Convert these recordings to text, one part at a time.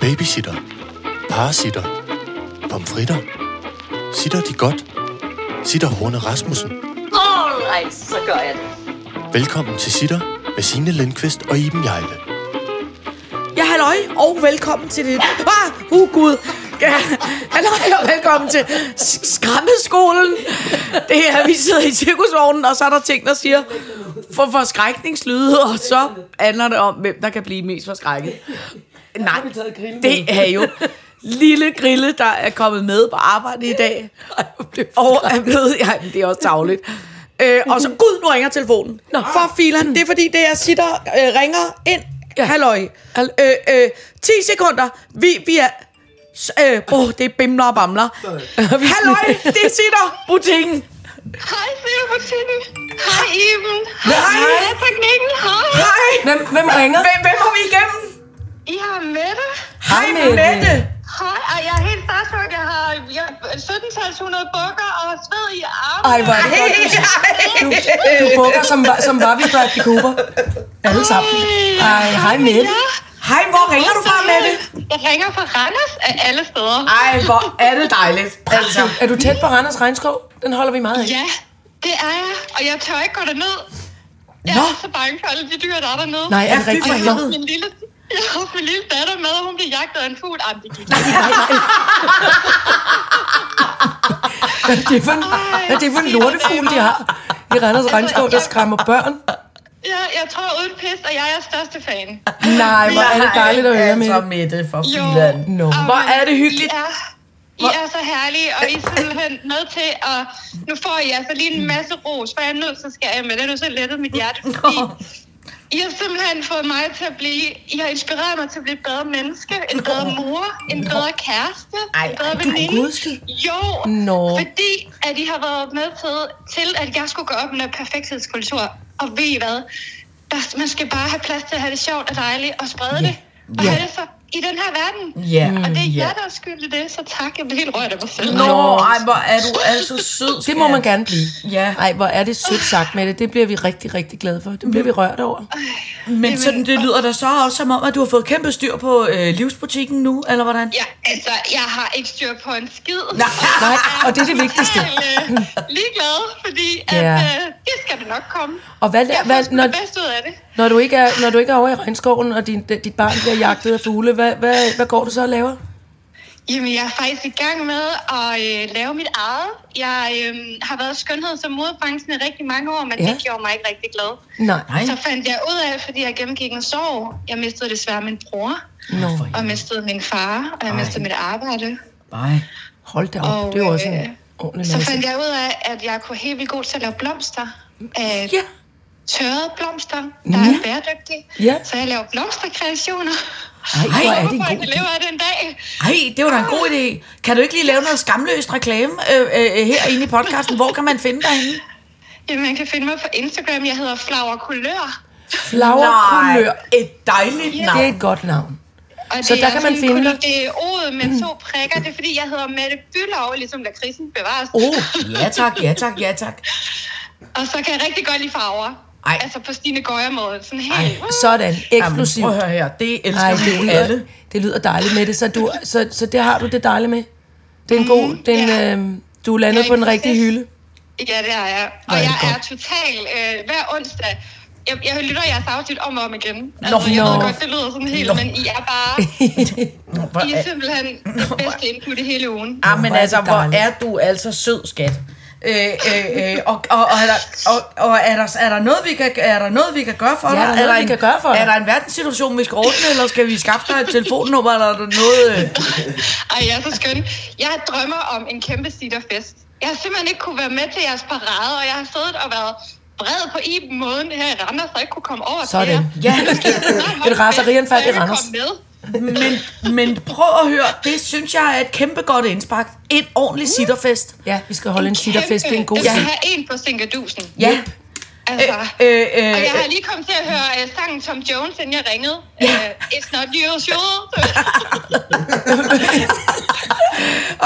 Babysitter. Parasitter. Pomfritter. Sitter de godt? Sitter Horne Rasmussen. Alright, så gør jeg det. Velkommen til Sitter med Signe Lindqvist og Iben Jejle. Ja, halløj, og velkommen til det... Ah, uh, gud. Ja, halløj, og velkommen til Skræmmeskolen. Det er, vi sidder i cirkusvognen, og så er der ting, der siger for forskrækningslyde, og så handler det om, hvem der kan blive mest forskrækket. Nej, det er jo lille Grille, der er kommet med på arbejde i dag. Og er blevet... Ja, det er også tavligt. Øh, og så, gud, nu ringer telefonen. Nå. For filen, det er fordi, det er sitter, øh, ringer ind. Ja. Halløj. Hal- Øh, øh, 10 sekunder. Vi, vi er... s- Øh, oh, det er bimler og bamler. Halløj, det er sitter butikken. Hej, Signe Butikken. Hej, Iben. Hej. Hej, teknikken. Hej. Hej. Hvem, hvem ringer? Hvem, hvem har vi igennem? I har Mette. Hej, Mette. Mette. Hej, og jeg er helt starstruck. Jeg har jeg, 17-talshundrede bukker og sved i armen. Ej, hvor er det godt. Du, du bukker, som, var- som var vi Bradley Cooper. Alle sammen. Ej, hej Mette. Ja, Hej, hvor ringer du fra, Mette? jeg ringer fra Randers af alle steder. Ej, hvor er det dejligt. Altså. Er du tæt på Randers Regnskov? Den holder vi meget af. Ja, det er jeg. Og jeg tør ikke gå derned. Jeg Nå. er så bange for alle de dyr, der er dernede. Nej, er det Ja, rigtigt? jeg min lille, jeg har min lille datter med, og hun blev jagtet af en fugl. Ej, men det gik Nej, nej. Hvad er det for en, hvad er det for en lortefugl, de har i Randers Regnskov, der skræmmer børn? Ja, jeg tror uden pis, og jeg er største fan. Nej, hvor er det dejligt at høre, Altså, Mette. Mette for Jo. filan. Nå. Hvor er det hyggeligt. I er, I er så herlige, og I er simpelthen med til at... Nu får I altså lige en masse ros, for jeg er nødt til at skære med. Det er nu så lettet mit hjerte, fordi I har simpelthen fået mig til at blive... I har inspireret mig til at blive et bedre menneske, en bedre mor, en bedre kæreste, Ej, en bedre veninde. Jo, fordi at I har været med til, til, at jeg skulle gå op med perfekthedskultur. Og ved I hvad? Der, man skal bare have plads til at have det sjovt og dejligt og sprede det. Og Ja. have det så i den her verden. Ja, Og det er ja. jer, der er skyld i det, så tak. Jeg bliver helt rørt af mig selv. Nå, ej, hvor er du altså sød. Det må man gerne blive. Ja. Ej, hvor er det sødt sagt med det. Det bliver vi rigtig, rigtig glade for. Det bliver vi rørt over. Men sådan, det lyder da så også som om, at du har fået kæmpe styr på øh, livsbutikken nu, eller hvordan? Ja, altså, jeg har ikke styr på en skid. Nej, nej, og det er det vigtigste. Jeg er øh, ligeglad, fordi at, Ja. øh, det skal det nok komme. Og hvad, Jeg hvad, når, det bedste ud af det. når, du ikke er, når du ikke er over i regnskoven, og din, dit barn bliver jagtet af fugle, hvad, hvad, hvad går du så og laver? Jamen, jeg er faktisk i gang med at øh, lave mit eget. Jeg øh, har været i skønheds- og modebranchen i rigtig mange år, men Ja. det gjorde mig ikke rigtig glad. Nej. Nej. Så fandt jeg ud af, fordi jeg gennemgik en sorg. Jeg mistede desværre min bror, Nå, og mistede min far, og jeg mistede mit arbejde. Nej. hold da op. Og, det er jo også øh, en ordentlig Så fandt jeg ud af, at jeg kunne helt vildt god til at lave blomster. Øh, Ja. Tørrede blomster, der Ja. er bæredygtige. Ja. Så jeg laver blomsterkreationer. Ej, hvor er det en god idé. leve af det en dag. Ej, det var da en god idé. Kan du ikke lige lave noget skamløst reklame øh, øh, herinde i podcasten? Hvor kan man finde dig henne? Jamen, man kan finde mig på Instagram. Jeg hedder Flower Kulør. Flowerkulør. et dejligt Det er navn. et godt navn. Og Så det der er kan man finde kun-. Det er ordet med to prikker. Det er fordi, jeg hedder Mette Bylov, ligesom da krisen bevares. Oh, Ja tak, ja tak, ja tak. Og så kan jeg rigtig godt lide farver. Ej. Altså på Stine Gøjer-måde. Sådan helt... sådan. Jamen, Eksklusivt. prøv at høre her, det elsker Ej, vi det lyder, alle. det lyder dejligt med det. Så, du, så, så det har du det dejligt med. Det er en god... Den, ja. øh, du er landet Jeg på den rigtige hylde. Ja, det er jeg. Og det jeg er total... Øh, hver onsdag... Jeg, jeg lytter jeres afsnit om og om igen. Nå, Altså, jeg nå. ved godt, det lyder sådan helt, Nå. men I er bare... I er, simpelthen det bedste input i hele ugen. ah, men altså, hvor er du altså sød, skat. Øh, øh, øh, og, og, og, er der, og, og er, der, er, der noget, vi kan, er der noget, vi kan gøre for Ja, dig? er der noget, vi en, kan gøre for dig? Er der en verdenssituation, vi skal ordne, eller skal vi skaffe dig et telefonnummer, eller er der noget... Øh? Ej, jeg er så skøn. Jeg drømmer om en kæmpe sitterfest. Jeg har simpelthen ikke kunne være med til jeres parade, og jeg har siddet og været vred på i måden her i Randers, så jeg ikke kunne komme over Sådan. til jer. Ja, Et raserianfald i Randers. med. Men, men prøv at høre, det synes jeg er et kæmpe godt indspark. En ordentlig sitterfest. Ja, vi skal holde en sitterfest. Det er en god Jeg skal ting. have en på Sinkadusen. Ja. Altså. Øh, øh, øh, Og jeg har lige kommet til at høre uh, sangen Tom Jones, inden jeg ringede. Uh, It's not usual.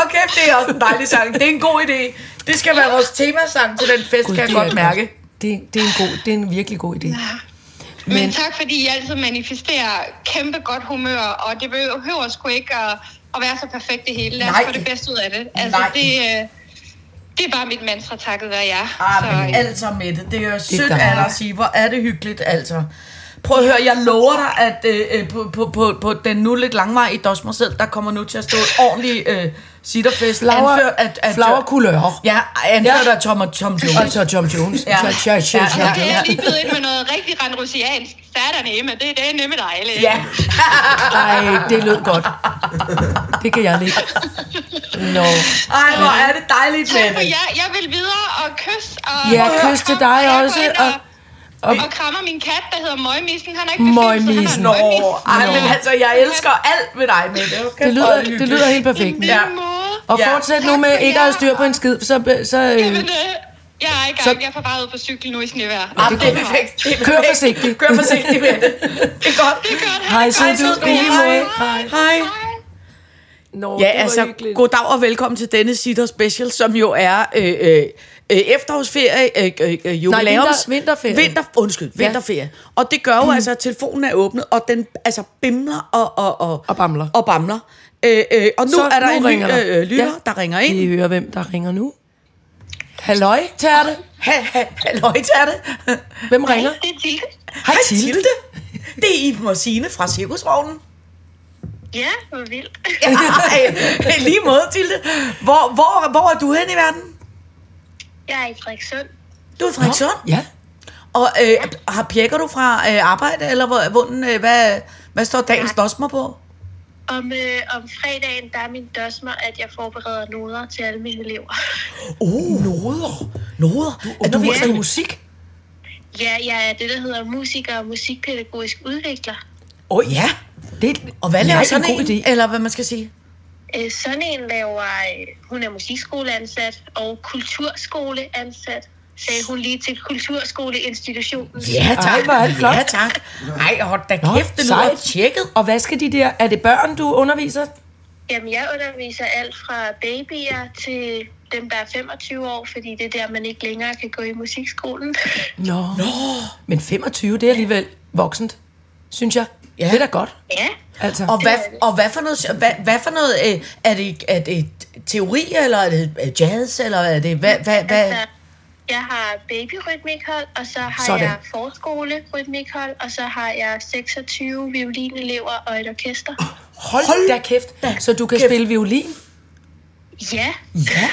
Okay, det er også en dejlig sang. Det er en god idé. Det skal være vores temasang til den fest, Gud, kan jeg godt mærke. Det, det, er en god, det er en virkelig god idé. Men, Men tak, fordi I altid manifesterer kæmpe godt humør, og det behøver sgu ikke at, at være så perfekt det hele. Lad os Nej. få det bedste ud af det. Altså, Nej. det, øh, det er bare mit mantra, takket være jer. Ah, men Så, altså med det. Det er jo sødt af at sige. Hvor er det hyggeligt, altså. Prøv at høre, jeg lover dig, at øh, øh, på, på, på, på den nu lidt langvarige Dosmersel, der kommer nu til at stå et ordentligt øh, sitterfest. Flower- anført at, at, flower couleur. Ja, anført Ja. af Tom og Tom Og Jones. så Tom Jones. Ja. Ja. Ja, ja, ja, Ja, ja. det er lige blevet ind med noget rigtig randrusiansk. Satan Emma, det, det er nemlig dejligt. Ja, Ej, det lød godt. Det kan jeg lide. Nå. ej, hvor er det dejligt Tak med for det. jer. Jeg vil videre og kysse. Og, Ja, og kys til dig jeg også, og- Og, og, og- og krammer min kat, der hedder Møgmissen. Han er ikke Møgmissen. Nå, møgmis. ej, men altså, jeg elsker alt med dig med det. Okay, Det lyder, det lyder helt perfekt. Ja. Og Ja. fortsæt nu med ikke at have styr på en skid, så, så Jamen, øh, øh, jeg er i gang. Så- Jeg på vej ud på cykel nu i snevejr. Ah, det er perfekt. Det er Kør perfekt. forsigtigt. Kør forsigtigt med det. Det er godt. Det er godt. hej, så du Hej. Hej. Hej. Nå, Ja, det var altså, hyggeligt. goddag og velkommen til denne Sitter Special, som jo er øh, øh, øh, efterårsferie, øh, øh, øh, jubilæums... vinter- vinterferie. Vinter, undskyld, Ja. vinterferie. Og det gør jo altså, at telefonen er åbnet, og den altså bimler og... Og, og, Og bamler. Og bamler. Øh, øh, og nu Så er der nu en ny øh, lytter, Ja. der ringer ind. Vi hører, hvem der ringer nu. Halløj, Tærte. Ha, ha, halløj, Terte. Hvem ringer? Det er Tilde. Hej, Tilde. Det er Iben og Signe fra Cirkusvognen. Ja, hvor vildt. Ja, lige måde, Tilde. Hvor, hvor, hvor er du hen i verden? Jeg er i Frederikssund. Du er i Frederikssund. Ja. Og øh, har pjekker du fra øh, arbejde, eller hvor, hvordan, øh, hvad, hvad står dagens dosmer på? Om, øh, om fredagen, der er min dosmer, at jeg forbereder noder til alle mine elever. Oh, noder. Noder. Du Er du underviser i musik? Ja, jeg er det, der hedder musiker og musikpædagogisk udvikler. Åh, oh, ja. Det, Og hvad laver sådan en god idé. Eller hvad man skal sige? Øh, sådan en laver, øh, hun er musikskoleansat og kulturskoleansat, sagde hun lige til kulturskoleinstitutionen. Ja, tak. Ej, hvor er det flot. Ja, tak. Ej, hold da Nå, kæft, det lyder tjekket. Og hvad skal de der? Er det børn, du underviser? Jamen, jeg underviser alt fra babyer til dem, der er 25 år, fordi det er der, man ikke længere kan gå i musikskolen. Nå. Nå. Men 25, det er alligevel voksent, synes jeg. Ja. Det er da godt. ja, Altså. Og hvad, og hvad for noget, hvad, hvad for noget øh, er, det, er det teori, eller er det jazz, eller er det, hvad, hvad, hvad? altså, jeg har babyrytmikhold, og så har Sådan. jeg forskolerytmikhold, og så har jeg 26 violinelever og et orkester. Hold, Hold da kæft. da Så du kan kæft. spille violin? Ja, Ja.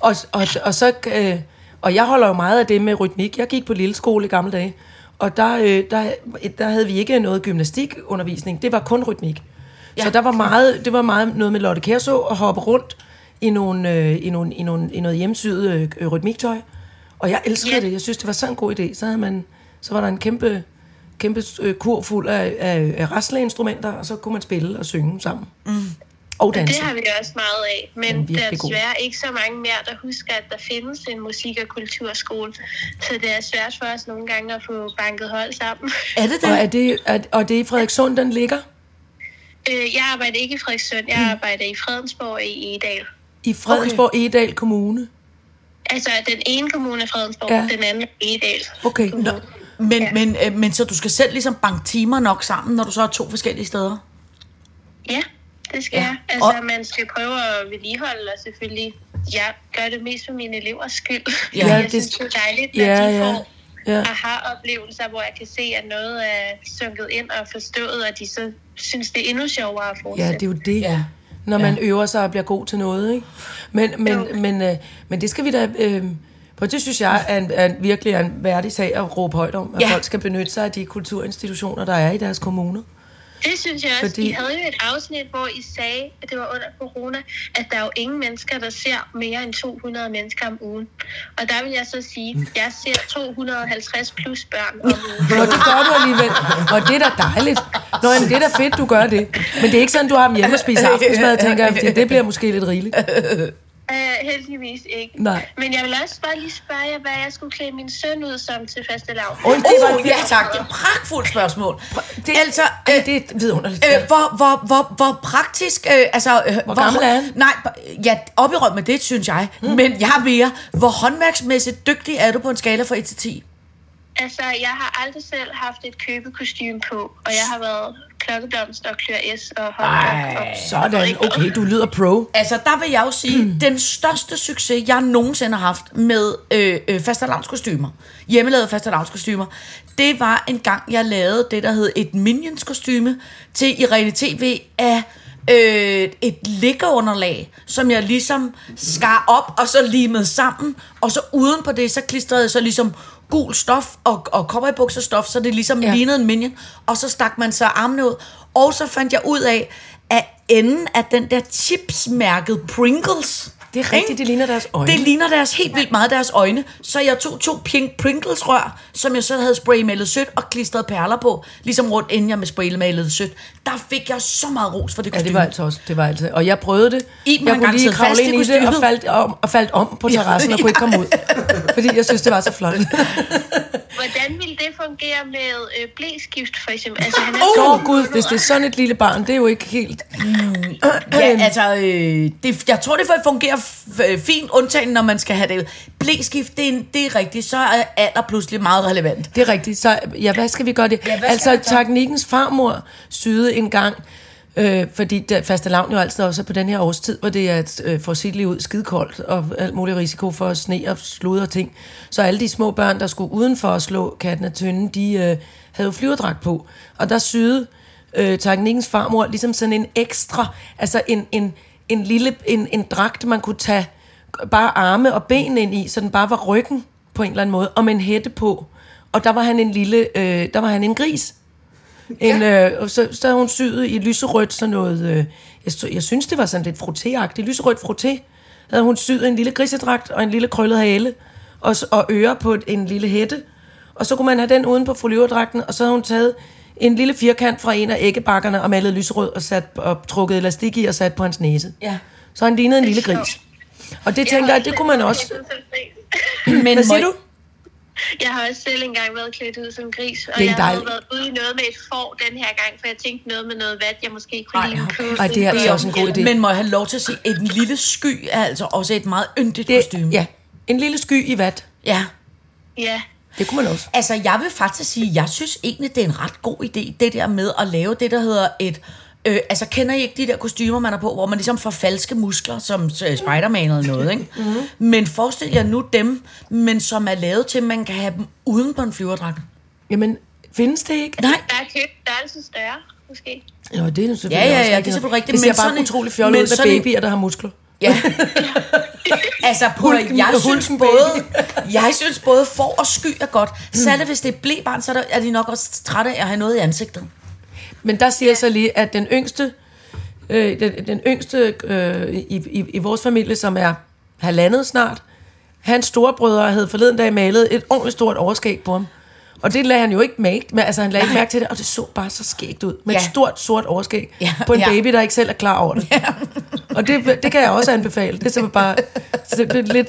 Og, og, og så... Øh, og jeg holder jo meget af det med rytmik. Jeg gik på lille skole i gamle dage. Og der, øh, der, der havde vi ikke noget gymnastikundervisning. Det var kun rytmik. Ja. Så der var meget, det var meget noget med Lotte Kærså at hoppe rundt i, nogle, øh, i, nogle, i, nogle, i noget hjemsyet øh, rytmiktøj. Og jeg elskede Ja. det. Jeg synes, det var sådan en god idé. Så, havde man, så var der en kæmpe, kæmpe øh, kur fuld af, af, af rasleinstrumenter, og så kunne man spille og synge sammen. Mm. Og danse. det har vi også meget af. Den Men der er god. desværre ikke så mange mere, der husker, at der findes en musik- og kulturskole. Så det er svært for os nogle gange at få banket hold sammen. Er det det? Og, er det, er, og det er i Frederikssund, den ligger? Øh, jeg arbejder ikke i Frederikssund, jeg arbejder i Fredensborg i Edal. I Fredensborg okay. Edal Kommune. Altså, den ene kommune er Fredensborg, Ja. ja. den anden er Edal. Okay. Kommune. Men, men, øh, men så du skal selv ligesom banke timer nok sammen, når du så er to forskellige steder? Ja, det skal Ja. ja. jeg. Altså, Og- man skal prøve at vedligeholde, og selvfølgelig, jeg gør det mest for mine elevers skyld. Ja, Ja, jeg det- synes, det er dejligt, at Ja, de ja. får Ja. aha-oplevelser, hvor jeg kan se, at noget er sunket ind og forstået, og de så synes, det er endnu sjovere at Ja, fortsætte. det er jo det. Ja. Når man øver sig og bliver god til noget, ikke? Men, men, Jo. men, øh, men det skal vi da... Øh, for det synes jeg er, en, er en, virkelig er en værdig sag at råbe højt om, at Ja. ja. folk skal benytte sig af de kulturinstitutioner, der er i deres kommuner. Det synes jeg også. Fordi-. I havde jo et afsnit, hvor I sagde, at det var under corona, at der er jo ingen mennesker, der ser mere end 200 mennesker om ugen. Og der vil jeg så sige, at jeg ser 250 plus børn om ugen. Nå, det gør du alligevel. Og det er da dejligt. Nå, jamen, det er da fedt, du gør det. Men det er ikke sådan, du har dem hjemme og spiser aftensmad, tænker jeg, fordi det bliver måske lidt rigeligt. Uh, heldigvis ikke. Nej. Men jeg vil også bare lige spørge jer, hvad jeg skulle klæde min søn ud som til faste lav. Oj, det var Oh, et ja tak, det er et pragtfuldt spørgsmål. Det, altså, det, øh, det er vidunderligt. Øh, hvor, hvor, hvor, hvor praktisk, øh, altså... Øh, hvor, gammel er han? Nej, ja, op i rød med det, synes jeg. Mm. Men jeg er mere, hvor håndværksmæssigt dygtig er du på en skala fra 1 til 10? Altså, jeg har aldrig selv haft et købekostyme på, og jeg har været klokkeblomst og klør S og hotdog. og Sådan, okay, du lyder pro. Altså, der vil jeg jo sige, mm. den største succes, jeg nogensinde har haft med øh, øh, fastelavnskostymer, hjemmelavede fastelavnskostymer, det var en gang, jeg lavede det, der hed et Minions-kostyme til Irene TV af øh, et liggeunderlag, som jeg ligesom skar op og så limede sammen, og så uden på det, så klistrede jeg så ligesom gul stof og, og cowboybukserstof, så det ligesom Ja. lignede en minion, og så stak man så armene ud, og så fandt jeg ud af, at enden af den der chipsmærket Pringles, Det er rigtigt, det ligner deres øjne. det ligner deres helt vildt meget deres øjne. Så jeg tog to pink Pringles rør, som jeg så havde spraymalet sødt og klistret perler på, ligesom rundt inden jeg med spraymalet sødt. Der fik jeg så meget ros for det Ja, kostyme. det var altså også, det var altså. Og jeg prøvede det. Iben jeg kunne lige kravle i ind i det og faldt om, og faldt om på terrassen og kunne ikke komme ud. Fordi jeg synes, det var så flot. Hvordan ville det fungere med øh, blæskift, for eksempel? Altså, han er Åh oh, gud, hvis det er sådan et lille barn, det er jo ikke helt... Ja, altså, øh, det, jeg tror, det fungerer f- øh, fint, undtagen når man skal have det. Blæskift, det, er- det er rigtigt, så er alder pludselig meget relevant. Det er rigtigt. Så ja, hvad skal vi gøre det? Ja, altså, teknikkens farmor syede en gang, øh, fordi faste lavn jo altid også er på den her årstid, hvor det er øh, forsigtigt ud, skidekoldt og alt mulig risiko for sne og slud og ting. Så alle de små børn, der skulle udenfor at slå katten af tynden, de øh, havde jo flyverdragt på. Og der syede øh, teknikkens farmor ligesom sådan en ekstra, altså en, en, en lille, en, en dragt, man kunne tage bare arme og ben ind i, så den bare var ryggen på en eller anden måde, og med en hætte på. Og der var han en lille, øh, der var han en gris. En, øh, og så, så havde hun syet i lyserødt sådan noget, øh, jeg, jeg synes det var sådan lidt frottéagtigt, lyserødt frotté. Havde hun syet en lille grisedragt og en lille krøllet hale, og, og ører på en lille hætte. Og så kunne man have den uden på foliodragten, og så havde hun taget en lille firkant fra en af æggebakkerne og malet lyserød og, sat, og trukket elastik i og sat på hans næse. Ja. Så han lignede en lille gris. Og det tænker jeg, det kunne man også... Men Hvad siger du? Jeg har også selv engang været klædt ud som gris, og Det er jeg har været ude i noget med et får den her gang, for jeg tænkte noget med noget vat, jeg måske kunne lide en købe. Ej, det er altså også en god idé. Men må jeg have lov til at sige, at en lille sky er altså også et meget yndigt Det, kostume. ja, en lille sky i vat. ja. Ja, Det kunne man også. Altså, jeg vil faktisk sige, jeg synes egentlig, det er en ret god idé, det der med at lave det, der hedder et... Øh, altså, kender I ikke de der kostymer, man er på, hvor man ligesom får falske muskler, som øh, Spider-Man eller noget, ikke? Mm-hmm. Men forestil jer nu dem, men som er lavet til, at man kan have dem uden på en flyverdragt. Jamen, findes det ikke? Nej, der er købt størrelse større, måske. Jo, det er selvfølgelig Ja, ja, også ja, rigtigt. det er selvfølgelig rigtigt, Det ser men bare sådan en- utrolig fjollet ud med sådan en- babyer, der har muskler. Ja. altså, på, jeg synes både, jeg synes både for og sky er godt. Særligt hvis det er blæbarn, så er er de nok også trætte af at have noget i ansigtet. Men der siger jeg så lige, at den yngste, øh, den, den yngste øh, i, i, i vores familie, som er halvandet snart, hans storebrødre havde forleden dag malet et ordentligt stort overskæg på ham. Og det lagde han jo ikke mærke, men altså han lagde ikke mærke til det, og det så bare så skægt ud. Med ja. et stort, sort overskæg Ja, på en ja. baby, der ikke selv er klar over det. Ja. Og det, det kan jeg også anbefale. Det er simpelthen bare, så det bliver lidt,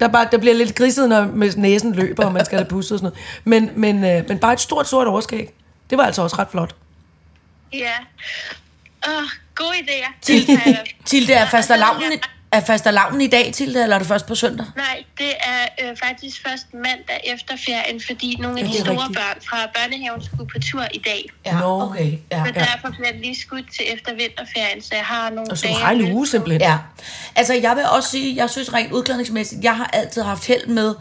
der, bare, der bliver lidt griset, når med næsen løber, og man skal have pusset og sådan noget. Men, men, øh, men bare et stort, sort overskæg. Det var altså også ret flot. Ja. Åh, gode idéer. Til, Ja. til det er Ja. er fastelavnen i dag, til det, eller er det først på søndag? Nej, det er øh, faktisk først mandag efter ferien, fordi nogle af Ja, de store rigtigt. børn fra børnehaven skulle på tur i dag. Ja, Nå. okay. Ja. Så derfor bliver det lige skudt til efter vinterferien, så jeg har nogle Og så dage. løbe uge simpelthen. Ja, altså jeg vil også sige, jeg synes rent udklædningsmæssigt, jeg har altid haft held med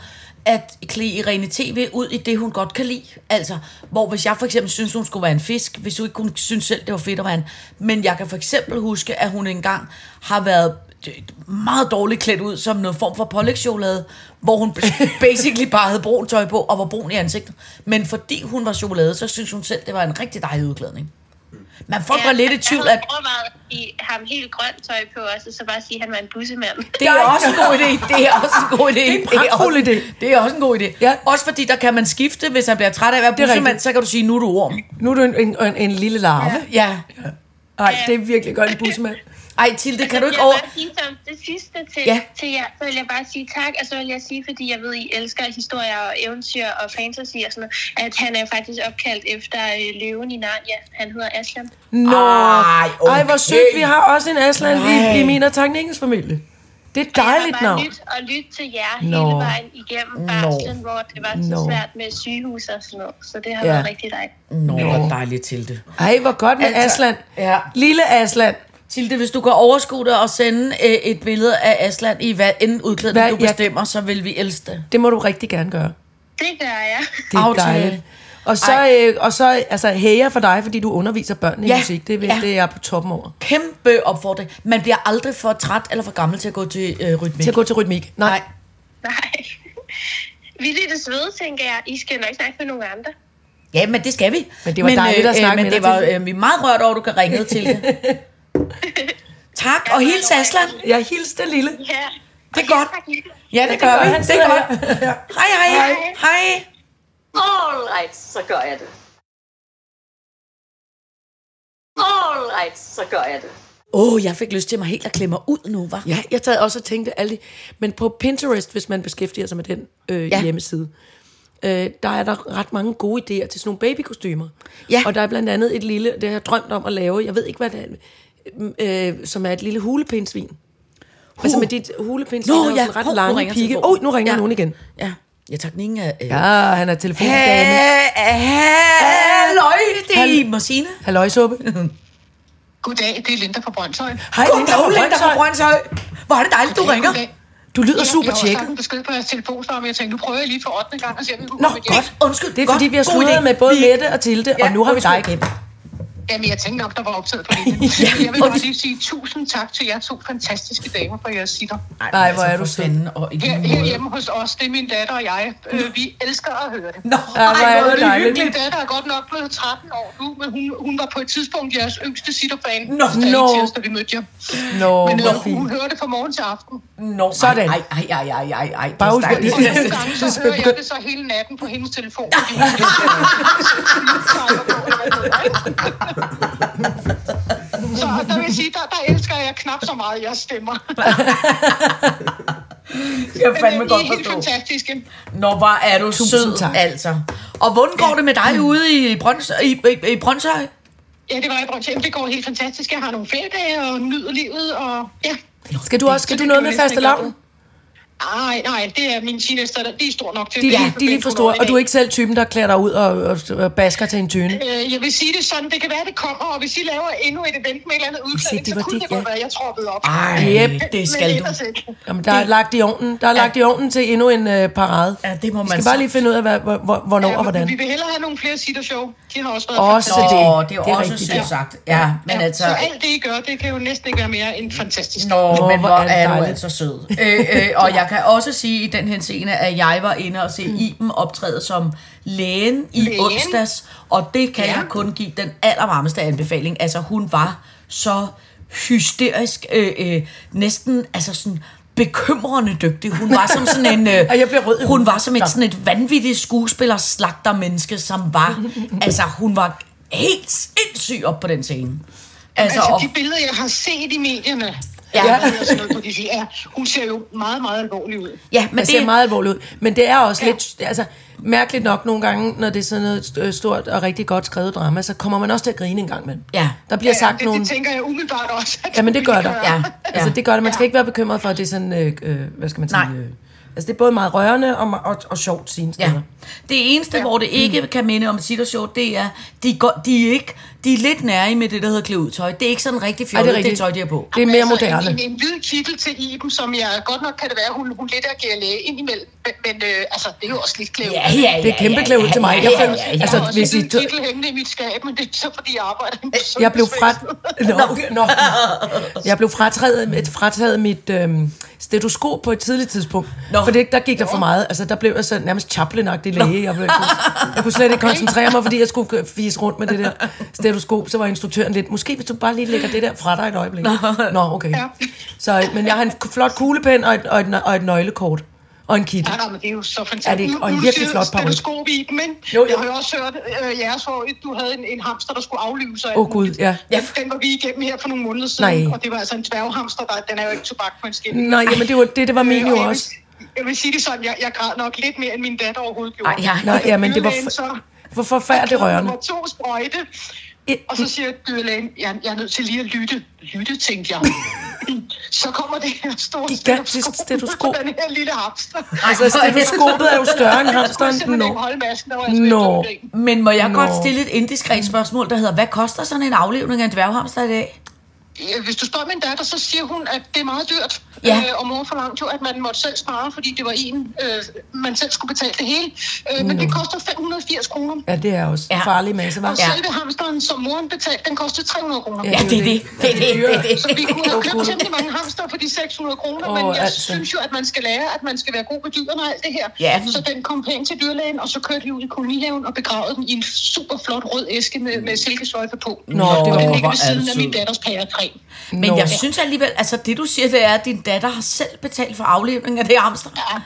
at klæde Irene TV ud i det, hun godt kan lide. Altså, hvor hvis jeg for eksempel synes, hun skulle være en fisk, hvis hun ikke kunne synes selv, det var fedt at være en. Men jeg kan for eksempel huske, at hun engang har været meget dårligt klædt ud som noget form for pålægschokolade, hvor hun basically bare havde brun tøj på og var brun i ansigtet. Men fordi hun var chokolade, så synes hun selv, det var en rigtig dejlig udklædning. Man folk var lidt i tvivl, Jeg at havde overvejet at give ham helt grønt tøj på også, og så bare sige, at han var en bussemand. Det er også en god idé. Det er også en god idé. Det en pragtfuld også, idé. Det er også en god idé. Ja. Også fordi der kan man skifte, hvis han bliver træt af at være er bussemand, så kan du sige, nu er du orm. Nu er du en, en, en, en lille larve. Ja. Nej, det er virkelig godt en bussemand. Ej, Tilde, kan du ikke jeg over... som det sidste til, Ja. til jer, så vil jeg bare sige tak, og så vil jeg sige, fordi jeg ved, I elsker historier og eventyr og fantasy og sådan noget, at han er faktisk opkaldt efter øh, løven i Narnia. Han hedder Aslan. Nå, Ej, okay. Ej, hvor sødt. Vi har også en Aslan i, i min og teknikkens familie. Det er et dejligt Jeg har bare navn. lyt og lyt til jer Nå. hele vejen igennem barslen, hvor det var så Nå. svært med sygehus og sådan noget. Så det har Ja. været rigtig dejligt. Nå, hvor dejligt, Tilde. Ej, hvor godt med Altså, Aslan. ja. Lille Aslan. Tilde, hvis du kan overskue dig og sende øh, et billede af Aslan i hvad end udklædning Hvad- du bestemmer, så vil vi elske det. Det må du rigtig gerne gøre. Det gør jeg. Det er Aftale. dejligt. Og så, øh, og så altså, hæger for dig, fordi du underviser børn i Ja. musik. Det, Ja. det er jeg på toppen over. Kæmpe opfordring. Man bliver aldrig for træt eller for gammel til at gå til øh, rytmik. Til at gå til rytmik. Nej. Nej. Nej. Vi lidt svede, tænker jeg. I skal nok snakke med nogle andre. Ja, men det skal vi. Men det var dejligt at snakke men med det dig, var, øh, vi er meget rørt over, at du kan ringe til det. tak, og hils Aslan. Jeg hilste det lille. Ja. Det er godt. Ja, det gør vi. Det er godt. Hej, hej. Hej. hej. Alright, så gør jeg det. Alright, så gør jeg det. Åh, oh, jeg fik lyst til mig helt at klemme mig ud nu, var? Ja, jeg sad også og tænkte alle de, Men på Pinterest, hvis man beskæftiger sig med den øh, ja. hjemmeside, øh, der er der ret mange gode idéer til sådan nogle babykostymer. Ja. Og der er blandt andet et lille, det har jeg drømt om at lave, jeg ved ikke, hvad det er, øh, som er et lille hulepindsvin. Uh. Altså med dit hulepindsvin Nå, og ja. sådan ret Hov, nu lange ringer pigge. Åh, nu ringer Ja. ja. nogen igen. Ja, jeg tager den ingen af... Øh. Ja, han er telefondame. Halløj, det er Hal- Iben og Signe. Halløjsuppe. Goddag, det er Linda fra Brøndshøj. Hej, Linda Goddag, Linda fra Brøndshøj. Hvor er det dejligt, du ringer. Goddag. Du lyder Jeg- super Jeg har også tjekket. besked på jeres telefonsvar, men jeg tænkte, nu prøver jeg lige for 8. gang og se, om vi kunne Nå, godt. Undskyld. Det er godt. fordi, vi har sludret med både Mette og Tilde, Ja, og nu har vi dig igen. Jamen, jeg tænkte nok, der var optaget på linjen. Jeg vil bare lige sige tusind tak til jer to fantastiske damer for jeres sitter. Ej, hvor er du sød. Og Her, herhjemme hos os, det er min datter og jeg. Øh, vi elsker at høre det. Nå, Ja, hvor er det dejligt. Min datter er godt nok blevet 13 år nu, men hun, hun var på et tidspunkt jeres yngste sitterfan. Nå, I nå. tirsdag, vi mødte jer. Nå, Men øh, hun hører det fra morgen til aften. Nå, Sådan. Ej, ej, ej, ej, ej, ej. det Bare husk, Og nogle gange, så hører jeg det så hele natten på hendes telefon. Fordi hun så der vil jeg sige, der, der elsker jeg knap så meget jeres stemmer. Jeg er fandme godt I er helt forstå. fantastiske. Nå, hvor er du Tusind sød, tak. altså. Og hvordan går det med dig ude i, Brøns, i, i, i Brøndshøj? Ja, det var jeg Brøndshøj. Det går helt fantastisk. Jeg har nogle feriedage og nyder livet. Og ja, Skal du også, skal du noget med faste lavn? Nej, nej, det er mine teenager, de er store nok til De, det. de, de er lige for store, og du er ikke selv typen, der klæder dig ud og, og, og basker til en tyne. Øh, jeg vil sige det sådan, det kan være, det kommer, og hvis I laver endnu et event med et eller andet udklædning, det så kunne det, det godt ja. være, jeg troppede op. Ej, Yep. det skal Men du. Jamen, der er lagt i ovnen, der er lagt i ovnen til endnu en øh, parade. Ja, det må Vi man skal bare lige finde ud af, hvad, hvor, hvor, hvornår Ja, og hvordan. Vi vil hellere have nogle flere sitter-show. De har også været Også fantastiske. det. Det er, Det er også rigtigt, sødt ja. sagt. Ja, men Ja, altså... Så alt det, I gør, det kan jo næsten ikke være mere end fantastisk. Nå, men hvor er du altså sød. øh, øh, og jeg kan også sige i den her scene, at jeg var inde og se Iben optræde som lægen i Lægen? onsdags, og det kan Ja. jeg kun give den allervarmeste anbefaling. Altså, hun var så hysterisk, øh, øh, næsten altså sådan bekymrende dygtig. Hun var som sådan en... Øh, jeg rød hun var som et, sådan et vanvittigt skuespiller slagter menneske, som var... altså, hun var helt sindssyg op på den scene. Altså, Altså, de billeder, jeg har set i medierne, Ja. ja. og ja, hun ser jo meget, meget alvorlig ud. ja, men Det ser det, meget alvorligt ud. Men det er også Ja. lidt, altså, mærkeligt nok nogle gange, når det er sådan noget st- stort og rigtig godt skrevet drama, så kommer man også til at grine en gang med. Ja. Der bliver sagt det, nogle... det tænker jeg umiddelbart også. at Jamen, det vi gør der. gøre. Ja. Altså, det gør det. Man skal ikke være bekymret for, at det er sådan, øh, øh, hvad skal man sige... Nej. Øh, altså, det er både meget rørende og, og, og sjovt sine Ja. steder. Det eneste, ja. hvor det ikke kan minde om et show, det er, de, går, de, er ikke, de er lidt nære med det, der hedder klæde ud tøj. Det er ikke sådan rigtig fjollet, det er det, tøj, de har på. Det er mere Altså, moderne. En, en, en hvid kittel til Iben, som jeg godt nok kan det være, hun, hun lidt agerer læge indimellem. Men, men øh, altså, det er jo også lidt klæde ud. Ja, ja, ja. Det er kæmpe klæde ud til mig. Jeg Ja, ja, ja, Jeg altså, har også hvis en I hvid dø- kittel hængende i mit skab, men det er så, fordi jeg arbejder et Jeg blev fra... Nå, nå. Jeg blev frataget, frataget mit øhm, stetoskop på et tidligt tidspunkt. Nå. For det, der gik der for meget. Altså, der blev jeg så nærmest chaplin læge. Jeg, blev, jeg, kunne, jeg kunne slet ikke koncentrere mig, fordi jeg skulle køre- fise rundt med det der stetoskop. Så var instruktøren lidt, måske hvis du bare lige lægger det der fra dig et øjeblik. Nå, okay. Ja. Så, men jeg har en flot kuglepen og et, og et, og et nøglekort. Og en kittel. Ja, nej, men det er jo så fantastisk. Er det ikke? Og en Nu- nu virkelig flot du paryk. stetoskop i dem, ikke? Jo, jo. Jeg har jo også hørt øh, jeres hvor du havde en, en hamster, der skulle aflive sig. Åh, Gud, ja. Den, den var vi igennem her for nogle måneder siden, Nej. og det var altså en dværghamster, der, den er jo ikke tobak på en skin. Nej, jamen det var, det, det var min Øh, jo jeg vil- også. Jeg vil sige det sådan, jeg, jeg græd nok lidt mere, end min datter overhovedet gjorde. Ej, ja. Nej, jamen det var for, for forfærdeligt rørende. Nummer to sprøjte. Og så siger dyrlægen, jeg, jeg er nødt til lige at lytte. Lytte, tænkte jeg. så kommer det her store Gigantisk stetoskop. den her lille hamster. Altså, stetoskopet er jo større end Jeg hamsteren. Nå. ikke holde masken, var jeg ikke Men må jeg Nå. godt stille et indiskret spørgsmål, der hedder, hvad koster sådan en aflevning af en dværghamster i dag? Ja, Hvis du spørger min datter, så siger hun, at det er meget dyrt. Ja. Øh, og mor forlangte jo, at man måtte selv spare, fordi det var en, øh, man selv skulle betale det hele. Øh, men det koster 580 kroner. Ja, det er også Ja. ja. farlig masse, var. Og selve hamsteren, som moren betalte, den kostede 300 kroner. Ja, Ja, det er det. Det er det. det, det. Så vi kunne have købt temmelig mange hamster for de 600 kroner, Åh, men jeg altså. synes jo, at man skal lære, at man skal være god ved dyrene og alt det her. Ja. Så den kom pænt til dyrlægen, og så kørte vi ud i kolonihaven og begravede den i en super flot rød æske med, med silkesløjfe på. Nå, det og var den ligger ved siden det af min datters pærekræm. Men Nå. jeg synes alligevel, altså det du siger, det er, at din datter har selv betalt for aflevning af det hamster. Ja.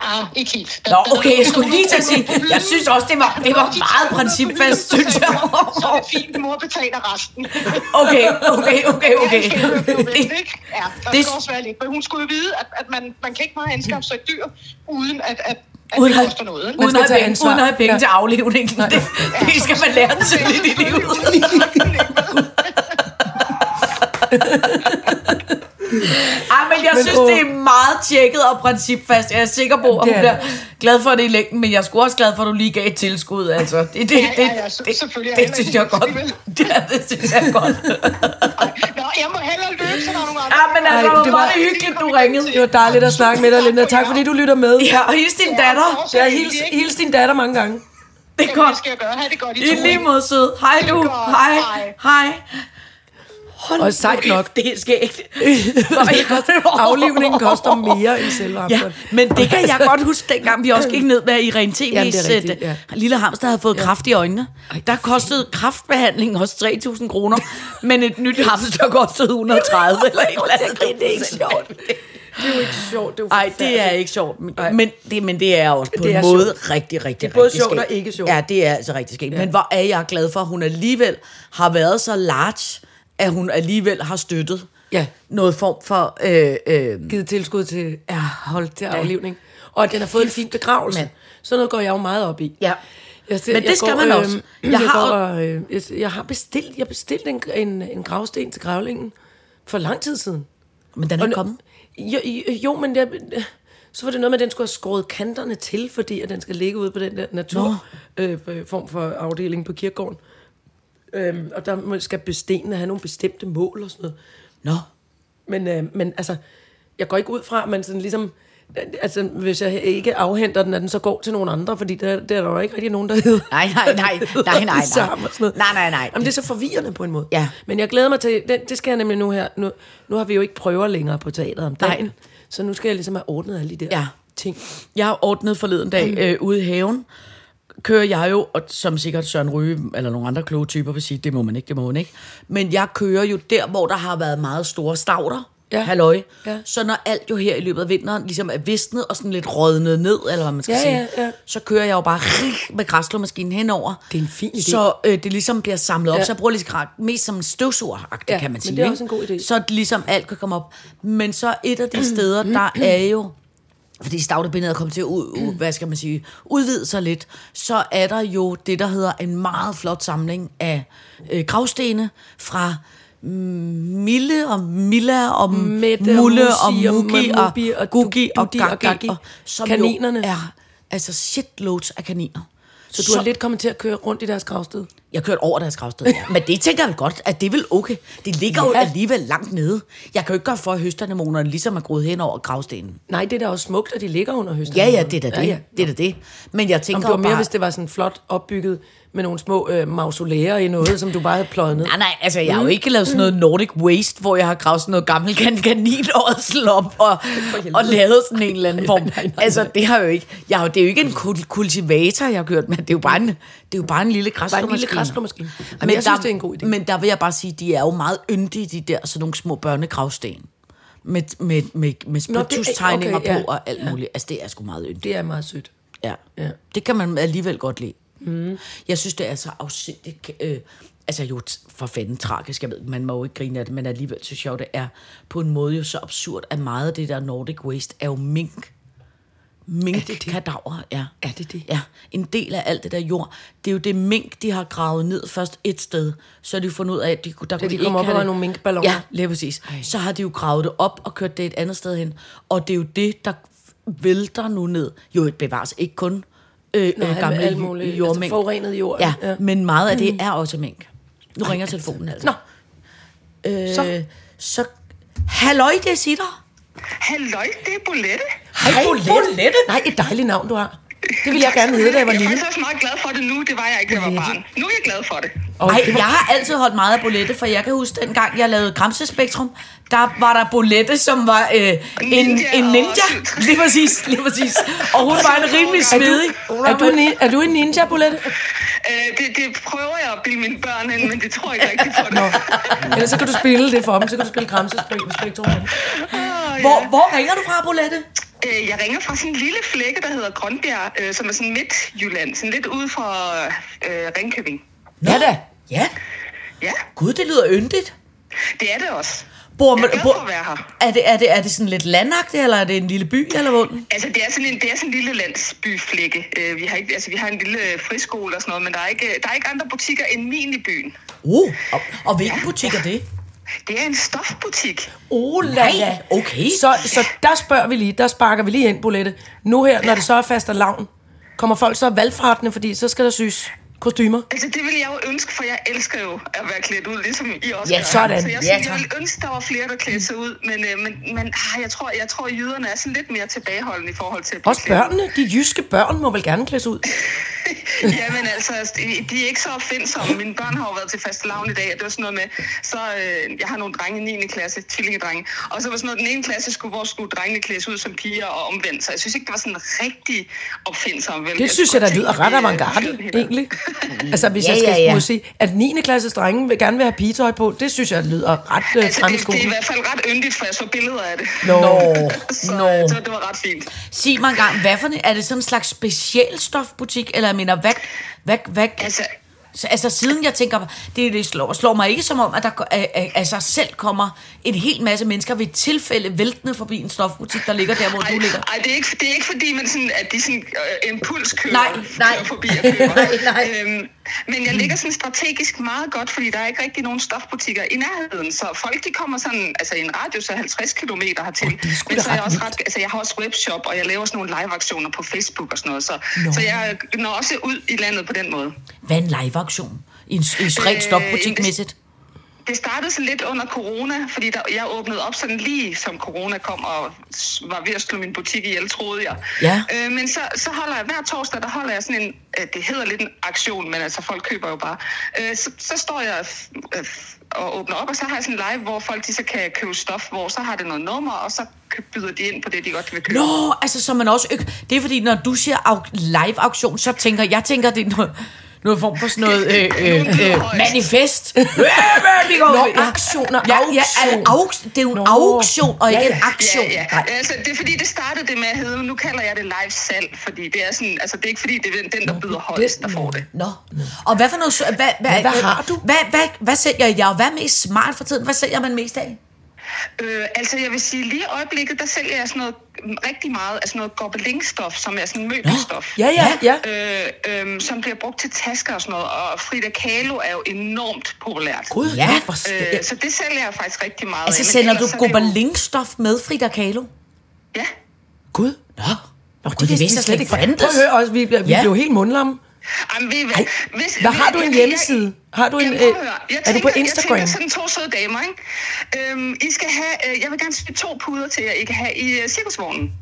Ah, ikke helt. Nå, okay, jeg skulle lige til at sige, jeg synes også, det var, det var meget principfast, synes jeg. Så er det fint, mor betaler resten. Okay, okay, okay, okay. Ja, det, ja, der det- skal også være lidt. Men hun skulle jo vide, at, at man, man kan ikke bare anskaffe sig et dyr, uden at, at, at uden, det at, koster noget. uden, skal at have tage penge, uden at have penge Ja. til aflevningen. Det, det skal man lære tidligt i livet. Ej, men jeg Men synes, åh. det er meget tjekket og principfast. Jeg er sikker på, at Det hun er bliver glad for det i længden, men jeg er sgu også glad for, at du lige gav et tilskud. Altså, det, det, det, Ja, ja, ja, det, det, det synes jeg er godt. Ja, det synes jeg er godt. Nå, jeg må hellere løbe, så der er nogle andre. Ja, men altså, Ej, det var var- det hyggeligt, du ringede. Det var dejligt at snakke med dig, Linda. Tak fordi du lytter med. Ja, og hils din datter. Det er hils, hils din datter mange gange. Det er Jamen, godt. det skal jeg gøre. Ha' det godt i I to, lige ikke? måde sød. Hej Det er du. Hej. Hej. Hold Og sejt nok. Det er skægt. Aflivningen koster mere end selve Ja, hamsteren. men det kan jeg godt huske, dengang vi også gik ned med Irene TV's Jamen, øh, ja. lille hamster havde fået kraft i øjnene. Der kostede kraftbehandling også 3.000 kroner, men et nyt hamster kostede 130 eller et eller andet. Det er ikke sjovt. Det er jo ikke sjovt. Det er Nej, det er ikke sjovt. Men, Ej. men, det, men det er også på Det en måde sjovt. rigtig, rigtig, Det er både rigtig sjovt og skægt. ikke sjovt. Ja, det er altså rigtig skægt. Ja. Men hvor er jeg glad for, at hun alligevel har været så large, at hun alligevel har støttet Ja. noget form for... Øh, øh, givet tilskud til, ja, hold til aflivning. Og at den har fået en fin begravelse. Mand. Sådan noget går jeg jo meget op i. Ja. Jeg, Men det skal man også. Jeg, Jeg jeg, har- går, øh, jeg, jeg har bestilt, jeg bestilte en, en, en gravsten til gravlingen for lang tid siden. men den er Og kommet. Jo, jo, jo men det, så var det noget med, at den skulle have skåret kanterne til, fordi at den skal ligge ude på den der natur øh, øh, form for afdeling på kirkegården. Øhm, og der skal bestenene have nogle bestemte mål og sådan noget. Nå. Men, øh, men altså, jeg går ikke ud fra, at man sådan ligesom... Altså, hvis jeg ikke afhenter den, at den så går til nogle andre, fordi der, der er der jo ikke rigtig nogen, der hedder... Nej, nej, nej, nej, nej, nej. sammen og sådan noget. Nej, nej, nej. Jamen, det er så forvirrende på en måde. Ja. Men jeg glæder mig til... Det, det skal jeg nemlig nu her... Nu, nu har vi jo ikke prøver længere på teateret om dagen. Nej. Så nu skal jeg ligesom have ordnet alle de der Ja. ting. Jeg har ordnet forleden dag øh, ude i haven. Kører jeg jo, og som sikkert Søren Ryge eller nogle andre kloge typer vil sige, det må man ikke, det må man ikke. Men jeg kører jo der, hvor der har været meget store stavter. Ja. Halløj. Ja. Så når alt jo her i løbet af vinteren ligesom er visnet og sådan lidt rådnet ned, eller hvad man skal Ja, sige, ja, ja. så kører jeg jo bare med græsslåmaskinen henover. Det er en fin idé. Så øh, det ligesom bliver samlet op. Ja. Så jeg bruger ligesom mest som en støvsuger Ja, kan man men sige. det er også en god idé. Så ligesom alt kan komme op. Men så et af de steder, der er jo fordi stavtebindet er kommet til at ud, hvad skal man sige, udvide sig lidt, så er der jo det, der hedder en meget flot samling af øh, gravstene fra mm, Mille og Milla og Mette Mulle og Musi og Mugi og, og Gugi og Dudi og og, som Kaninerne. jo er altså shitloads af kaniner. Så du har lidt kommet til at køre rundt i deres gravsted. Jeg kørte over deres gravsted, ja. Men det tænker jeg vel godt, at det vel okay. Det ligger ja. jo alligevel langt nede. Jeg kan jo ikke gøre for, at høstanemonerne ligesom er groet hen over gravstenen. Nej, det er da også smukt, at de ligger under høsten. Ja, ja, det er da det. Ja, ja. Det er da det. Men jeg Om tænker det var mere, bare... hvis det var sådan flot opbygget med nogle små øh, mausolæer i noget, som du bare havde pløjet ned. Nej, nej, altså jeg har jo ikke lavet sådan noget Nordic Waste, hvor jeg har gravet sådan noget gammel kan kaninådsel op og, og lavet sådan en eller anden form. nej, nej, Altså det har jo ikke, jeg har, det er jo ikke en kul- kultivator, jeg har kørt med. Det er jo bare en, det er jo bare en lille græsslåmaskine. Jamen, jeg synes, det er en god idé. Men der vil jeg bare sige, de er jo meget yndige, de der sådan nogle små børnegravsten. Med, med, med, med er- spiritus-tegninger okay, ja. på og alt muligt. Altså det er sgu meget yndigt. Det er meget sødt. Ja. ja. Det kan man alligevel godt lide. Mm. Jeg synes, det er så afsindigt... Øh, altså jo, for fanden tragisk, jeg ved, man må jo ikke grine af det, men alligevel synes jeg jo, det er på en måde jo så absurd, at meget af det der Nordic Waste er jo mink. minkkadaver er. Er det det? Ja, en del af alt det der jord. Det er jo det mink, de har gravet ned først et sted. Så har de fundet ud af, at de, kunne- der kunne de de ikke op have det. nogle minkballoner. Ja, lige præcis. Så har de jo gravet det op og kørt det et andet sted hen. Og det er jo det, der vælter nu ned. Jo, et bevares ikke kun øh, Nej, øh, gamle alt muligt. Altså forurenet jord. Ja, Ja. men meget af det er også mink. Nu ringer telefonen altså. Nå, øh, så. så halløj, det er Sitter. Halløj, det er Bolette. hej Bolette. Nej, et dejligt navn, du har. Det ville jeg gerne hedde, da jeg var Jeg er lille. faktisk også meget glad for det nu. Det var jeg ikke, da jeg var barn. Nu er jeg glad for det. Og Ej, jeg har altid holdt meget af bolette, for jeg kan huske dengang, jeg lavede Gramsespektrum, der var der bolette, som var øh, en, Ninja en ninja. Lige præcis, lige præcis. Og hun var en rimelig Er du, er, du en, er du en ninja, Bolette? Øh, det, det prøver jeg at bilde mine børn ind, men det tror jeg ikke rigtigt på det. Ellers så kan du spille det for dem. Så kan du spille Gramsespektrum. Hvor, hvor ringer du fra, bolette? Øh, jeg ringer fra sådan en lille flække, der hedder Grønbjerg, øh, som er sådan Midtjylland, sådan lidt ude fra øh, Ringkøbing. Ja da. Ja, Ja, gud, det lyder yndigt. det er det også. Bor, Jeg er glad bor, for at være her. er, det, er, det, er det sådan lidt landagtigt, eller er det en lille by, eller hvor? Altså, det er sådan en, det er sådan en lille landsbyflække. Øh, vi, har ikke, altså, vi har en lille friskole og sådan noget, men der er ikke, der er ikke andre butikker end min i byen. Uh, og, og hvilken butik er det? Det er en stofbutik. Oh, Nej, la. okay. Så, så der spørger vi lige, der sparker vi lige ind, Bolette. Nu her, når det så er fast lavn, kommer folk så valgfratende, fordi så skal der syes kostymer. Altså, det ville jeg jo ønske, for jeg elsker jo at være klædt ud, ligesom I også Ja, gør. sådan. Så jeg, Ja, synes, jeg tak. ville ønske, der var flere, der klædte sig ud, men, øh, men, men ah, jeg, tror, jeg tror, jyderne er sådan lidt mere tilbageholdende i forhold til at blive Også klædt børnene, de jyske børn, må vel gerne klædes ud. Jamen altså, de er ikke så opfindsomme. Mine børn har jo været til fastelavn i dag, og det var sådan noget med, så øh, jeg har nogle drenge i 9. klasse, tvillingedrenge, og så var sådan noget, den ene klasse, skulle, hvor skulle drengene klædes ud som piger og omvendt, så jeg synes ikke, det var sådan rigtig opfindsomt. Vel? Det synes jeg, der lyder ret avantgarde, egentlig. Altså, hvis Ja, jeg skal ja, ja. må sige, at 9. klasses drenge vil gerne vil have pigetøj på, det synes jeg lyder ret uh, Altså, det, det er i hvert fald ret yndigt, for jeg så billeder af det. Nå, Så, Nå. så det var ret fint. Sig mig engang, hvad for en, er det sådan en slags speciel stofbutik, eller jeg mener, hvad, hvad, hvad, Altså, Så, altså siden jeg tænker, det, det slår, slår mig ikke som om, at der sig selv kommer en hel masse mennesker ved tilfælde væltende forbi en stofbutik, der ligger der, hvor ej, du ligger. ej, det, er ikke, det er ikke fordi, man sådan, at de sådan, øh, impuls kører, Nej, nej. kører forbi og køber. Nej, nej. Øhm, men jeg ligger sådan strategisk meget godt, fordi der er ikke rigtig nogen stofbutikker i nærheden. Så folk de kommer sådan, altså i en radius af 50 km hertil. er sgu men så er jeg også ret, altså jeg har også webshop, og jeg laver sådan nogle live-aktioner på Facebook og sådan noget. Så, så jeg når også ud i landet på den måde. Hvad en live-aktion? I en, i en rent Øh, stofbutik-mæssigt? Det startede sådan lidt under corona, fordi der, jeg åbnede op sådan lige som corona kom og var ved at slå min butik ihjel, troede jeg. Ja. Øh, men så, så holder jeg hver torsdag, der holder jeg sådan en, øh, det hedder lidt en aktion, men altså folk køber jo bare. Øh, så, så står jeg øh, og åbner op, og så har jeg sådan en live, hvor folk de så kan købe stof, hvor så har det noget nummer, og så byder de ind på det, de godt vil købe. Nå, altså så man også... Det er fordi, når du siger au- live-auktion, så tænker jeg, tænker, det er noget, noget form for sådan noget øh, øh, øh, manifest. Øh, vi går Nå, aktioner, Ja, ja, auktion. au- det er jo en Nå. auktion, og ikke Ja, en aktion. Ja, ja. Altså, det er fordi, det startede det med at hedde, nu kalder jeg det live salg, fordi det er sådan, altså det er ikke fordi, det er den- der byder højst, der får det. Nå. Og hvad for noget... Hvad, hvad, hvad har du? Hvad, hvad, hvad sælger jeg? Og hvad er mest smart for tiden? Hvad sælger man mest af? Øh, altså jeg vil sige, lige i øjeblikket, der sælger jeg sådan noget mm, rigtig meget af sådan noget gobelingstof, som er sådan møbelstof. Ja, ja, ja. Øh, øh, som bliver brugt til tasker og sådan noget, og Frida Kahlo er jo enormt populært. Gud, Ja. Øh, så det sælger jeg faktisk rigtig meget Altså af. sender du det jo- gobelingstof med Frida Kahlo? Ja. Gud. Nå. Nå, det vidste jeg slet ikke fandtes. Prøv at høre også, vi, vi Ja. blev helt mundlamme. Jamen, ved I hvad? Hvis, hvad har du en jeg- hjemmeside? Har du en, øh, høre. Jeg er du på tænker- Instagram? Jeg tænker sådan to søde damer, ikke? Øhm, I skal have, øh, jeg vil gerne spille to puder til jer, I kan have i uh, cirkusvognen.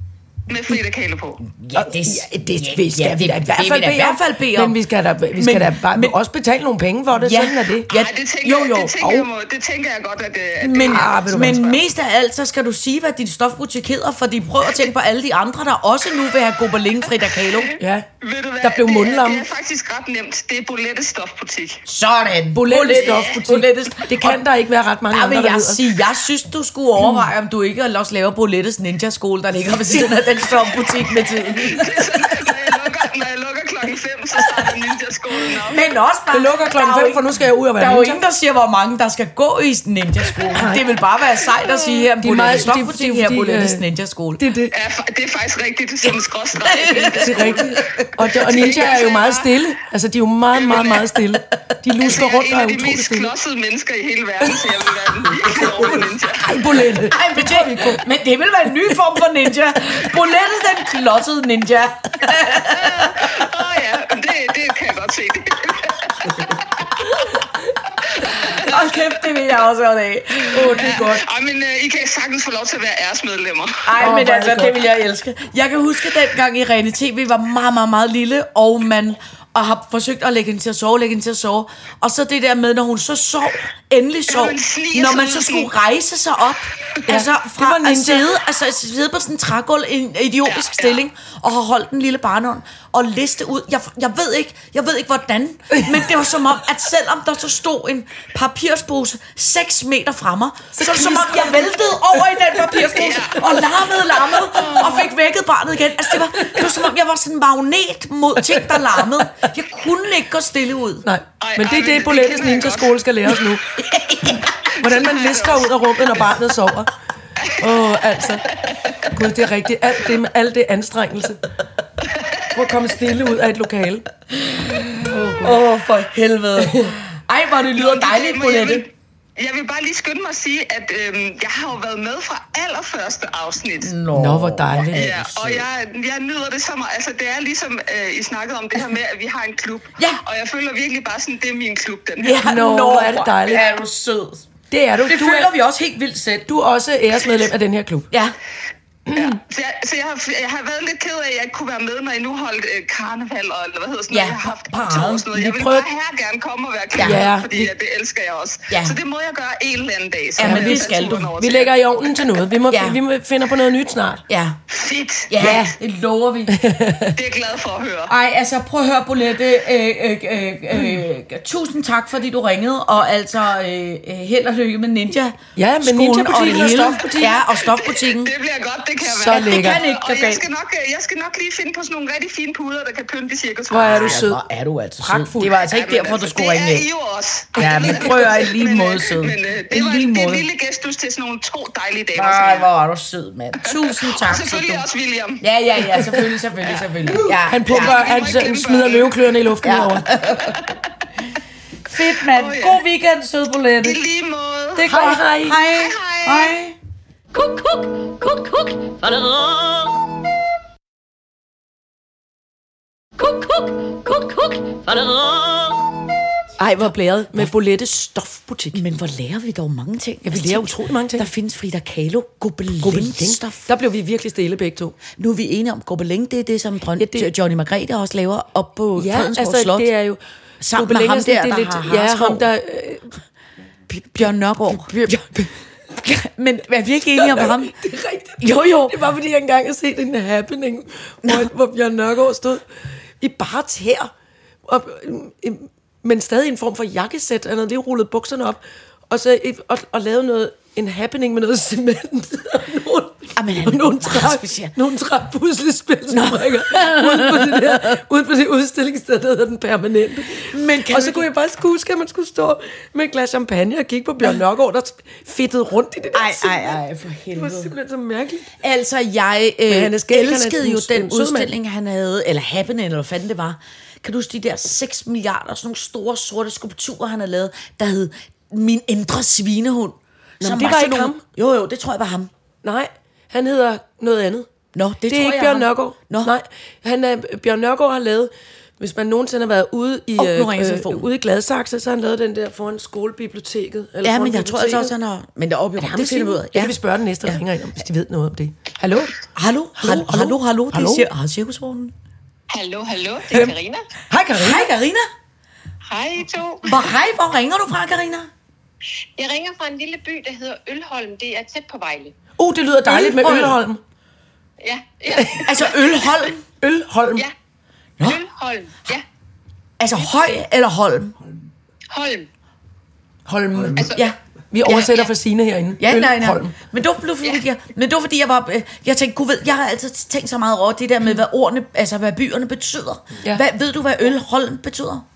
Med Frida Kahlo på. Ja, det, Ja, det, det skal vi da i hvert det fald vil jeg i bede hvert om. fald bede om. Men vi skal da, vi skal Men- da bare men- også betale nogle penge for det, Ja. sådan er det. Ja, Ej, det tænker, jo, jo. Det tænker, Og- jeg, må, det tænker jeg godt, at, øh, at Men, det Ah, hvad, men mest af alt, så skal du sige, hvad din stofbutik hedder, fordi prøv at tænke på alle de andre, der også nu vil have gobeling Frida Kahlo. Ja. Ved du hvad? Der blev det, er, mundlamme. det er faktisk ret nemt. Det er Bolette Stofbutik. Sådan. Bolette stofbutik. Det kan der ikke være ret mange Der andre, vil jeg sige, jeg synes, du skulle overveje, om du ikke også laver Bolettes Ninja Skole, der ligger ved siden af een Boutique met de... 5, så starter ninja-skolen op. Men også bare... Det lukker klokken 5, for nu skal jeg ud og være Der er ninja. jo ingen, der siger, hvor mange der skal gå i ninja-skolen. Det vil bare være sejt at sige her, de er meget, stop det, det, det her Bolettes øh, ninja-skole. Det, det. Ja, det er faktisk rigtigt, sådan en skråstreg. Det er rigtigt. Og, det, og ninja er jo meget stille. Altså, de er jo meget, meget, meget stille. De altså, lusker rundt og er utroligt stille. Jeg er en af de mest klodsede mennesker i hele verden, så jeg vil være den virkelig ninja. Ej, Bolette. Ej, men det, men det vil være en ny form for ninja. Bolette, den klodsede ninja. Åh, oh, ja det, det se. Hold kæft, det vil jeg også godt af. Åh, oh, det er godt. Ej, men uh, I kan sagtens få lov til at være æresmedlemmer. Ej, Åh, men altså, det det vil jeg elske. Jeg kan huske dengang i Rene TV var meget, meget, meget lille, og man og har forsøgt at lægge hende til at sove, lægge hende til at sove. Og så det der med, når hun så sov, endelig sov, sniger når man så skulle rejse sig op, altså det var fra at sidde, altså sidde på sådan en trægulv i en idiotisk Ja, ja. stilling, og have holdt den lille barnehånd, og liste ud. Jeg, jeg ved ikke, jeg ved ikke hvordan, men det var som om, at selvom der så stod en papirspose 6 meter fra mig, så var det som om, jeg væltede over i den papirspose, og larmede, larmede, og fik vækket barnet igen. Altså det var, det var som om, jeg var sådan en magnet mod ting, der larmede. Jeg kunne ikke gå stille ud. Nej, Ej, men det er det, Bolettes ninja-skole skal lære os nu. Hvordan man lister ud af rummet, når barnet sover. Åh, oh, altså. Gud, det er rigtigt. Alt det med alt det anstrengelse. For at komme stille ud af et lokale. Åh, oh, for helvede. Ej, hvor det lyder dejligt, Bolette. vil- Jeg vil bare lige skynde mig at sige, at øhm, jeg har jo været med fra allerførste afsnit. Nå, Nå, hvor dejligt. Ja, og jeg, jeg nyder det så meget. Altså, det er ligesom, øh, I snakkede om det her med, at vi har en klub. Ja. Og jeg føler virkelig bare sådan, det er min klub, den her. Ja, Nå, nå, hvor er det dejligt. Er du sød. Det er du. Det du føler er, vi også helt vildt selv. du er også æresmedlem af den her klub. Ja. Ja. Så, jeg, så jeg, har, jeg har været lidt ked af, at jeg ikke kunne være med, når I nu holdt øh, karneval, og eller hvad hedder sådan Ja, noget. Jeg har haft parade. og sådan noget. Jeg Vi vil prøvede- bare her gerne komme og være Ja. klar, Ja, fordi vi- at det elsker jeg også. Ja. Så det må jeg gøre en eller anden dag. Så Ja, men det skal du. Vi lægger i ovnen til noget. Vi må, Ja. vi finder på noget nyt snart. Ja. Fedt. Ja, det lover vi. Det er jeg glad for at høre. Ej, altså prøv at høre, Bolette. Øh, øh, øh, øh, tusind tak, fordi du ringede, og altså øh, øh, held og lykke med Ninja. Ja, med Ninja-butikken det og hele. stofbutikken. Ja, og stofbutikken. Det bliver godt, det kan Så være. lækkert. Det kan ikke gå Og jeg skal, nok, øh, jeg skal nok lige finde på sådan nogle rigtig fine puder, der kan pynte i cirkus. Hvor er du sød. Hvor er du altså sød. Pragtfuld. Det var altså ikke derfor, du skulle ringe Det er I jo også. Ja, men prøv at høre, i lige øh, måde sød. Men øh, I det var lige en, det er måde. en lille gestus til sådan nogle to dejlige damer. som Ej, jeg. hvor er du sød, mand. Tusind tak. Og siger selvfølgelig du. også William. Ja, ja, ja, selvfølgelig, selvfølgelig, selvfølgelig. Ja, Han pumper, Ja, han glemme smider løvekløerne i luften Ja. herovre. Fedt, mand. Åh, ja. God weekend, sød Bolette. I lige måde. Det er Hej, godt. hej. Hej. hej. Hej. Kuk, kuk, kuk, kuk. Fadadadam. Kuk, kuk, kuk, kuk. Fadadadam. Ej, hvor blæret med Bolettes stofbutik. Men hvor lærer vi dog mange ting? Ja, vi Altså, lærer tænk, utrolig mange ting. Der findes Frida Kahlo, Gobelin. gobelin-stof. Der blev vi virkelig stille begge to. Nu er vi enige om, gobelin, det er det, som drøn, Ja, det- Johnny Margrethe også laver op på Ja, Fredensborg altså Slot. det er jo... Sammen med ham er der, det er der lidt, har Ja, ham der... Øh, Bjørn Nørgaard. Men er vi ikke enige om ham? det er rigtigt. Jo, jo. Det var, fordi jeg engang har set en happening, hvor, hvor Bjørn Nørgaard stod i bare tæer, og, men stadig i en form for jakkesæt. Han havde lige rullet bukserne op, og, så, og, og lavet noget, en happening med noget cement. og nogle, Jamen, han og nogle, meget træ, speciel. nogle træpuslespilsbrikker ude på det der, ude på det udstillingssted, der hedder Den Permanente. Men kan og så kunne jeg bare huske, at man skulle stå med et glas champagne og kigge på Bjørn Nørgaard, der fedtede rundt i det der Ej, ej, cement. ej, for Det var helvede. simpelthen så mærkeligt. Altså, jeg øh, han elskede jo en den udstilling, han havde, eller Happening, eller hvad fanden det var. Kan du huske de der 6 milliarder, sådan nogle store sorte skulpturer, han havde lavet, der hed Min Indre Svinehund. Men som det var ikke ham. Jo, jo, det tror jeg var ham. Nej, han hedder noget andet. Nå, det, Det, det tror er ikke jeg Bjørn. Nørgaard. Nå. Nej, han er, Bjørn Nørgaard har lavet, hvis man nogensinde har været ude i, nu øh, øh, ude i Gladsaxe, så har han lavet den der foran skolebiblioteket. Eller Ja, foran men jeg tror altså også, han har... Men det er oppe i det, finder vi ud af. Ja. Det kan vi spørge den næste, der Ja. ringer ind hvis de ved noget om det. Hallo? Hallo, hallo, hallo, hallo, det Hallo? er ah, cirkusvognen. Hallo, hallo, det er Karina. Hej, Karina. Hej, Karina. Hej, to. Hvor, hej, hvor ringer du fra, Karina? Jeg ringer fra en lille by, der hedder Ølholm. Det er tæt på Vejle. Uh, det lyder dejligt med Ølholm. Ølholm. Ja, ja, Altså Ølholm. Ølholm. ja. Nå. Ølholm, ja. Altså Høj eller Holm? Holm. Holm. Altså, Ja. Vi oversætter ja. for Signe herinde. Ja, nej, nej. Ølholm. Men det var, fordi, jeg, men det var fordi, jeg var, øh, jeg tænkte, gud ved, jeg har altid tænkt så meget over det der med, hvad ordene, altså hvad byerne betyder. Ja. Hvad, ved du, hvad Ølholm betyder?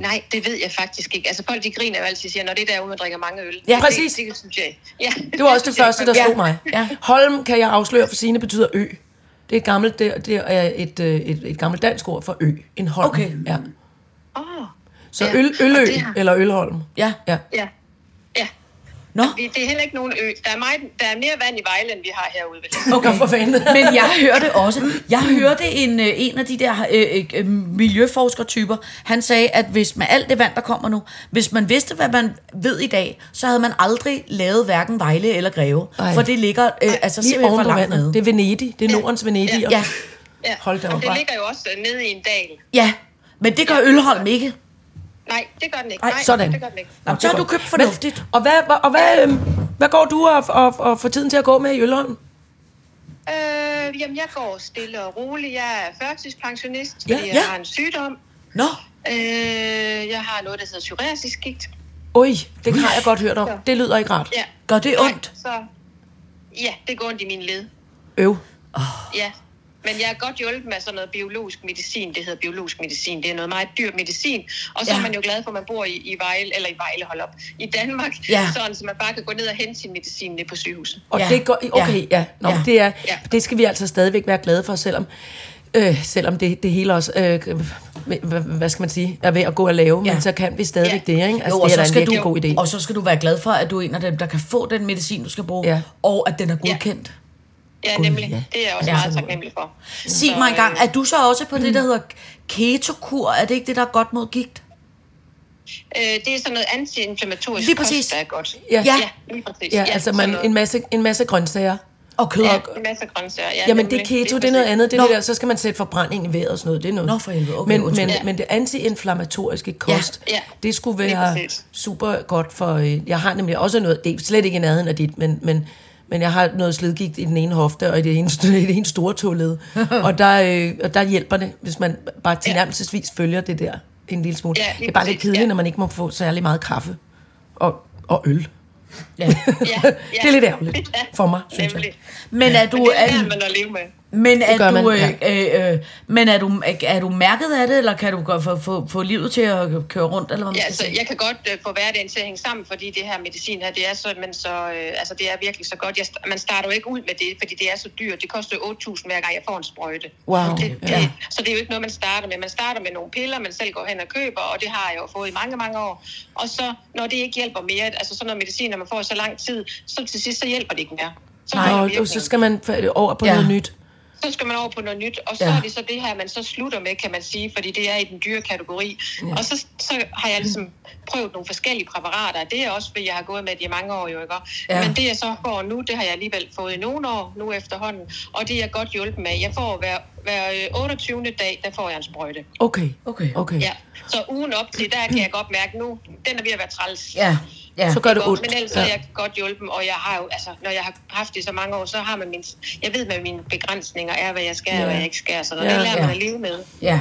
Nej, det ved jeg faktisk ikke. Altså folk de griner jo altid siger, når det er derude, man drikker mange øl. Ja, det, præcis. Det, det, synes jeg. Ja, Det var også det første, der Ja. slog mig. Ja. Holm, kan jeg afsløre for Signe, betyder ø. Det er et gammelt, det, det er et, øh, et, et gammelt dansk ord for ø. En holm. Okay. Ja. Åh, Så Ja, øl, ølø har- eller ølholm. Ja. ja. Ja. Nå, Vi, det er heller ikke nogen ø. Der er, meget, der er mere vand i Vejle, end vi har herude. Okay. for fanden. men jeg hørte også, jeg hørte en, øh, en af de der øh, øh, miljøforskertyper, han sagde, at hvis med alt det vand, der kommer nu, hvis man vidste, hvad man ved i dag, så havde man aldrig lavet hverken Vejle eller Greve. Ej. For det ligger øh, altså Lige simpelthen for langt nede. Det er Venedig. Det er Nordens Venedig. Ja. og- Ja, Ja. Hold da Og op. det ligger jo også øh, nede i en dal. ja, men det gør Ølholm ikke. Nej, det gør den ikke. Ej, Nej, sådan. det gør den ikke. Nå, så har du købt fornuftigt. Men, og hvad, og hvad, øhm, hvad går du og, og, og får tiden til at gå med i Ølholm? Øh, jamen, jeg går stille og roligt. Jeg er førtidspensionist, Ja, fordi jeg ja. har en sygdom. Nå, Øh, jeg har noget, der hedder psoriasisgigt. Oj, det har jeg godt hørt om. Det lyder ikke rart. Ja. gør det Nej, ondt? Så, ja, det går ondt i mine led. Øv. Ja. Men jeg er godt hjulpet med sådan noget biologisk medicin. Det hedder biologisk medicin. Det er noget meget dyr medicin. Og så Ja. er man jo glad for, at man bor i, i Vejle, eller i Vejle, hold op, i Danmark. Ja. Sådan, så man bare kan gå ned og hente sin medicin ned på sygehuset. Og Ja. det går, okay, ja. Nå, Ja. Det, er, Ja. det skal vi altså stadigvæk være glade for, selvom, øh, selvom det, det hele også, øh, hvad, skal man sige, er ved at gå og lave, Ja. men så kan vi stadigvæk Ja. det, ikke? Altså, jo, det og er så en skal virkelig du, god idé. Og så skal du være glad for, at du er en af dem, der kan få den medicin, du skal bruge, Ja. og at den er godkendt. Ja, Gud, nemlig. ja. Det er jeg også Ja. meget taknemmelig for. Sig Så, mig engang, øh, er du så også på det, der hedder ketokur? Er det ikke det, der er godt mod gigt? Øh, det er sådan noget antiinflammatorisk Lige præcis. kost, der er godt. Ja. ja lige præcis. Ja, altså sådan man, en, masse, en masse grøntsager. Og kød? Ja, Ja. en masse grøntsager. Ja, Jamen det er keto, det er noget andet. Det er det der, så skal man sætte forbrænding i vejret og sådan noget. Det er noget. Nå, for helvede. Okay, men, men, Ja. men det antiinflammatoriske kost, Ja. det skulle være super godt for... øh, Jeg har nemlig også noget, det er slet ikke i nærheden af dit, men, men, men jeg har noget slidgigt i den ene hofte og i det ene, i det ene store tåled. og, der, øh, og der hjælper det, hvis man bare tilnærmelsesvis følger det der en lille smule. Ja, det er bare lidt kedeligt, ja. når man ikke må få særlig meget kaffe og, og øl. Ja. Ja, Det er lidt ærgerligt for mig, synes jeg. Nemlig. Men er du... Men det Er, lærer man at leve med. Men er du, man, øh, øh, øh, men er du, er du mærket af det, eller kan du godt få, få, få livet til at køre rundt, eller hvad man Ja, skal altså, sige? jeg kan godt øh, få hverdagen til at hænge sammen, fordi det her medicin her, det er så, men så, øh, altså, det er virkelig så godt. Jeg, man starter jo ikke ud med det, fordi det er så dyrt. Det koster jo 8.000 hver gang, jeg får en sprøjte. Wow, Så det, det, ja. så det er jo ikke noget, man starter med. Man starter med nogle piller, man selv går hen og køber, og det har jeg jo fået i mange, mange år. Og så, når det ikke hjælper mere, altså sådan noget medicin, når man får i så lang tid, så til sidst, så hjælper det ikke mere. Så Nej, og, så skal man over på Ja. noget nyt. Så skal man over på noget nyt, og så Ja. er det så det her, man så slutter med, kan man sige, fordi det er i den dyre kategori. Ja. Og så, så har jeg ligesom prøvet nogle forskellige præparater. Det er også, fordi jeg har gået med det i mange år jo, ikke? Ja. Men det jeg så får nu, det har jeg alligevel fået i nogle år nu efterhånden, og det er jeg godt hjulpet med. Jeg får hver, hver øh, 28. dag, der får jeg en sprøjte. Okay. Okay. Okay. Ja. Så ugen op til, der kan jeg godt mærke nu, den er ved at være træls. Ja, ja. Så gør det Ikke? ondt. Men ellers ja. er jeg godt hjulpet, og jeg har jo, altså, når jeg har haft det så mange år, så har man min, jeg ved, hvad mine begrænsninger er, hvad jeg skal, Ja. og hvad jeg ikke skal, så Ja, det lærer man ja. at leve med. Ja.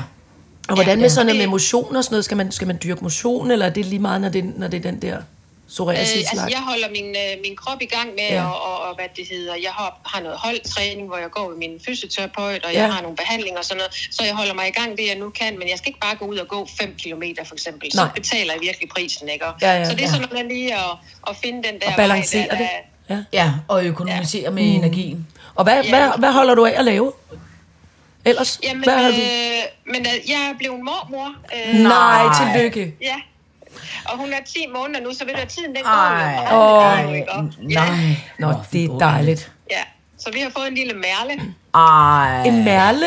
Og hvordan med Ja. sådan noget med Det- motion og sådan noget? Skal man, skal man dyrke motion, eller er det lige meget, når det, når det er den der Øh, psoriasis altså, jeg holder min, øh, min krop i gang med, Ja. og, og, og, hvad det hedder, jeg har, har noget holdtræning, hvor jeg går med min fysioterapeut, og Ja. jeg har nogle behandlinger og sådan noget, så jeg holder mig i gang det, jeg nu kan, men jeg skal ikke bare gå ud og gå 5 km for eksempel, så Nej. betaler jeg virkelig prisen, ikke? Og, Ja, ja, så det er ja. sådan noget lige at, at finde den der Og balancere vej, der, det. Ja. Ja, og økonomisere ja. med mm. energien. Og hvad, Ja. hvad, hvad holder du af at lave? Ellers? Jamen, hvad har du? øh, men øh, jeg er blevet mormor. Øh, Nej, tillykke. Ja. Og hun er 10 måneder nu, så ved du, at tiden den Ej. går jo. Åh. Nej. Nå, Åh, det er dejligt. ja. Så vi har fået en lille mærle. Ej. En mærle?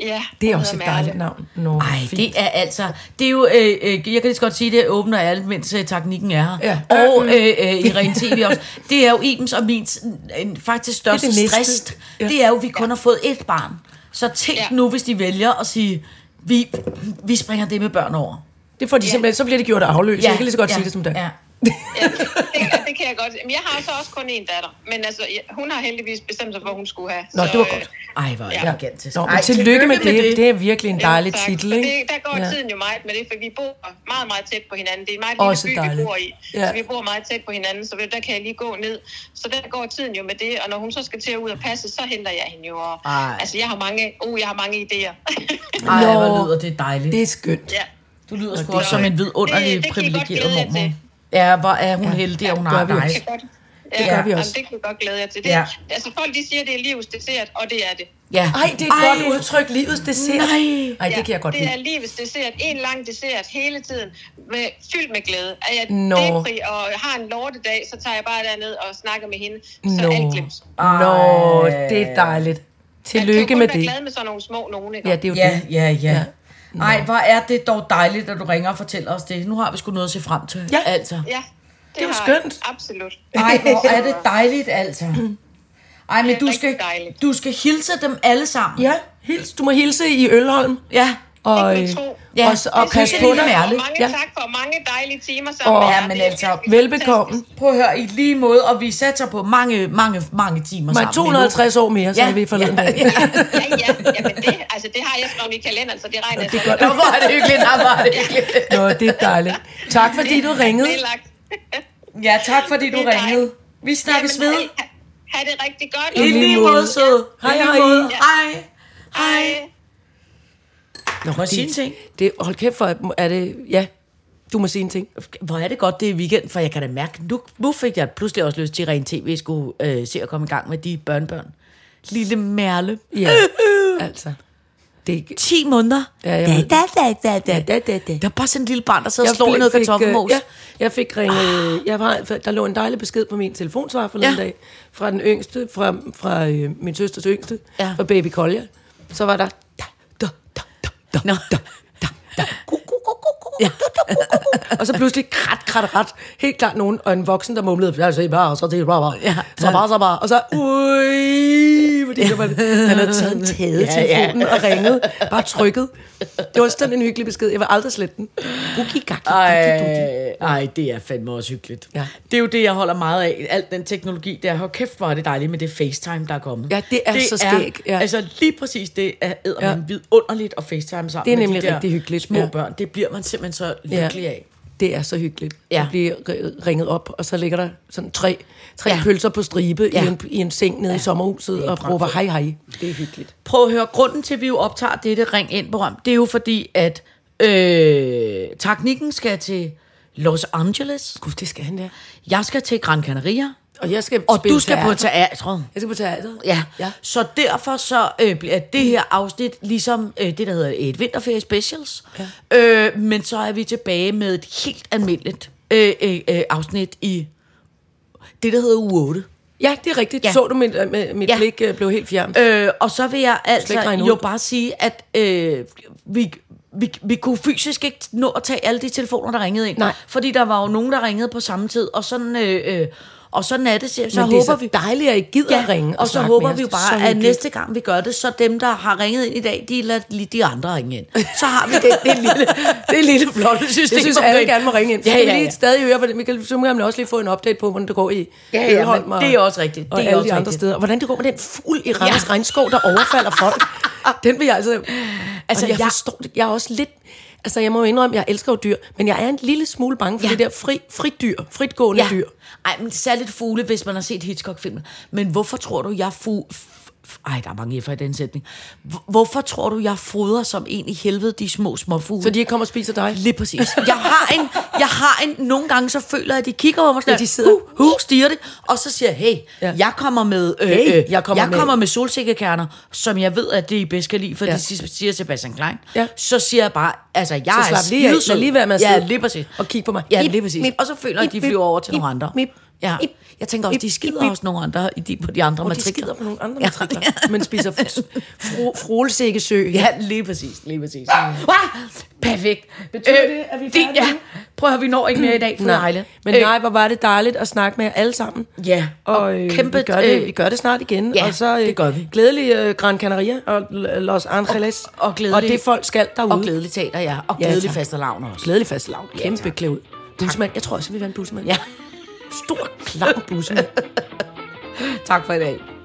Ja, Det er også et dejligt navn. Nå, Ej, fint. det er altså... Det er jo... Øh, øh, jeg kan lige så godt sige, det åbner alt, mens øh, teknikken er her. Ja. Og øh, øh, i Ren TV også. Det er jo Ibens og min en, faktisk største Det det stress. Ja. Det er jo, at vi kun har fået ét barn. Så tænk Ja. nu, hvis de vælger at sige, vi, vi springer det med børn over. Det får de simpelthen, så bliver det gjort af afløs. Jeg kan lige så godt sige det som det. er. Ja. Ja, det, det kan jeg godt. Men jeg har så også kun én datter. Men altså, hun har heldigvis bestemt sig for, hvad hun skulle have. Nå, det var godt. Ej, hvor det gigantisk. Nå, Ej, men tillykke med det. Det er virkelig en dejlig tak. titel, ikke? Det, der går Ja. ja. tiden jo meget med det, for vi bor meget, meget tæt på hinanden. Det er en meget Også lille by, dejligt. vi bor i. Ja. Ja. Så vi bor meget tæt på hinanden, så der kan jeg lige gå ned. Så der går tiden jo med det, og når hun så skal til at ud og passe, så henter jeg hende jo. Og, Ej. altså, jeg har mange, uh, jeg har mange idéer. Ej, hvor lyder det dejligt. Det er skønt. ja. Du lyder sgu også som en det, vidunderlig det kan godt privilegeret mormor. Ja, hvor er hun heldig, at hun gør har vi dig. også. Det kan godt. Det gør vi også. Jamen, det kan jeg godt glæde jer til. Det, Ja. ja. Altså, folk de siger, det er livets dessert, og det er det. Ja. Ej, det er et Ej. godt udtryk. Livets dessert. Nej. Ej, det kan jeg godt det er lide. livets dessert. En lang dessert hele tiden. Med, fyldt med glæde. Er jeg Nå. depri og har en lortedag, så tager jeg bare derned og snakker med hende. Så Nå. alt glemt. Nå, det er dejligt. Tillykke med Jeg det. er glad med sådan nogle små nogen, ikke? Ja, det er jo Ja, det. ja, ja. Ej, hvor er det dog dejligt, at du ringer og fortæller os det. Nu har vi sgu noget at se frem til. Ja. Altså. ja Det er jo har skønt. Absolut. Ej, hvor er det dejligt, altså. Ej, men Det du skal, dejligt. du skal hilse dem alle sammen. Ja, hils. Du må hilse i Ølholm. Ja. Og, øh. Ja, og, så- og pas på dig. Mange Ja. tak for mange dejlige timer sammen jer. ja, men altså, Velbekomme. Prøv at høre, i lige måde, og vi satser på mange, mange, mange timer Men sammen. 250 år mere, sagde vi forleden dag. Ja, ja, jamen det, altså det har jeg skrevet i kalenderen, så det regner jeg Det er så. godt. Nå, hvor er det hyggeligt, nå, hvor er det hyggeligt. Nå, det er dejligt. Tak fordi du ringede. Det er lagt. Ja, tak fordi du ringede. Vi snakkes ved. Ha- det rigtig godt. I lige måde, sød. Hej, hej. Ja. Hej. Hej. Nå, Må jeg sige en ting? Det, hold kæft for, er det... Ja, du må sige en ting. Hvor er det godt, det er weekend, for jeg kan da mærke, nu, nu fik jeg pludselig også lyst til, at Ren TV skulle øh, se at komme i gang med de børnebørn. Lille Merle. Ja, altså. Det, 10 måneder. Ja, jeg da, da, da, da. da, da, da. Der er bare sådan en lille barn, der sidder og slår i noget fik, kartoffelmos. øh, Ja, jeg fik ringet, jeg var, der lå en dejlig besked på min telefonsvar forleden Ja. dag, fra den yngste, fra, fra øh, min søsters yngste, Ja. fra baby Kolja. Så var der, da, da, da, Nå. da, Ja. og så pludselig krat, krat, krat, helt klart nogen, og en voksen, der mumlede, jeg siger bare, og så det bare, bare, Ja. så bare, så bare, og så, ui, fordi det var, han havde taget en taget Ja, ja. telefonen og ringet, bare trykket. Det var sådan en hyggelig besked, jeg vil aldrig slette den. Guki, gaki. Ej, det er fandme også hyggeligt. Ja. Det er jo det, jeg holder meget af. Alt den teknologi der. Hold kæft, hvor er det dejligt med det FaceTime, der er kommet. Ja, det er så skæg, ja. Altså lige præcis det er Ja. ja. vidunderligt at FaceTime sammen Det er med nemlig de der rigtig hyggeligt, små ja. børn. Det bliver man simpelthen så lykkelig Ja. af. Det er så hyggeligt. Ja. At blive ri- ringet op, og så ligger der sådan tre, tre Ja. ja. pølser på stribe Ja. ja. i, en, i en seng nede ja. i sommerhuset og råber hej hej. Det er hyggeligt. Prøv at høre, grunden til, at vi jo optager dette Ring ind program, det er jo fordi, at øh, teknikken skal til Los Angeles. Gud, det skal han der. Jeg skal til Gran Canaria. Og jeg skal Og du skal på teater. teatret. Jeg skal på teateret. Ja. ja. så derfor så øh, bliver det her afsnit ligesom øh, det, der hedder et vinterferie specials. Ja. Øh, men så er vi tilbage med et helt almindeligt øh, øh, øh, afsnit i det, der hedder uge 8. Ja, det er rigtigt. Ja. Så du, mit, øh, mit, Ja. blik øh, blev helt fjernt. Øh, og så vil jeg altså jo bare sige, at øh, vi, vi, vi kunne fysisk ikke nå at tage alle de telefoner, der ringede ind. Nej. Fordi der var jo nogen, der ringede på samme tid, og sådan, øh, øh, og sådan er det. Så, så Men det er håber så vi... dejligt, at I gider Ja, at ringe og så snakke håber vi jo er så bare, at næste gang vi gør det, så dem, der har ringet ind i dag, de lader lige de andre ringe ind. Så har vi det, det lille, det lille flotte system. Jeg synes, alle gerne må ringe ind. Så Ja, ja, vi ja. lige stadig høre, hvordan, vi kan, så må man også lige få en update på, hvordan det går i Ja, ja, Ølholm og- det er også rigtigt. Og Det er alle også de andre rigtigt. steder. Og hvordan det går med den fugl i Randers Ja. regnskov, der overfalder folk. Den vil jeg altså... Altså, Altså, jeg, jeg- forstår det. Jeg er også lidt... Altså, jeg må jo indrømme, jeg elsker jo dyr, men jeg er en lille smule bange for Ja. det der fri, frit dyr, fritgående Ja. dyr. Ej, men særligt fugle, hvis man har set Hitchcock-filmen. Men hvorfor tror du, jeg fu... Ej, der er mange F'er i den sætning. Hvor- Hvorfor tror du, jeg fodrer som en i helvede de små, små fugle? Så de ikke kommer og spiser dig? Lige præcis. Jeg har en, jeg har en, nogle gange så føler jeg, at de kigger på mig sådan, Ja, de sidder- hu, hu, stiger det, og så siger jeg, hey, ja. Ja. jeg kommer med, øh, Hey, øh, jeg kommer jeg med- kommer med solsikkekerner, som jeg ved, at det I bedst kan lide, for ja. Ja. det siger- Sebastian Klein. Ja. Så siger jeg bare, altså, jeg Så er slap lige af. lige være med at Ja, sidde lige præcis. og kigge på mig. Ja, lige præcis. mip, og så føler jeg, at de flyver over til nogle andre. mip, Ja. mip, Jeg tænker også, de skider mip. også nogle andre i de, på de andre Og de matrikler. skider på nogle andre Ja. matrikler, men spiser fro, frolsækkesø. Ja, lige præcis, lige præcis. Ah, perfekt. Betyder det, at vi er færdige ja. Prøv at vi når ikke mere i dag, for Nej, men Øh, nej, hvor var det dejligt at snakke med jer alle sammen. Ja, Og, øh, kæmpe, vi, gør det, øh, vi gør det snart igen. ja, og så, øh, det gør vi. Glædelig øh, Gran Canaria og Los Angeles. Og- og glædelig- og det folk skal derude. Og glædelig teater, ja. Og Ja, glædelig tak. fastelavn også. Glædelig fast lavn. Kæmpe klæd ud. Busmand. Jeg tror også, vi en busmand. Ja. Stor, klam busse. Tak for i dag.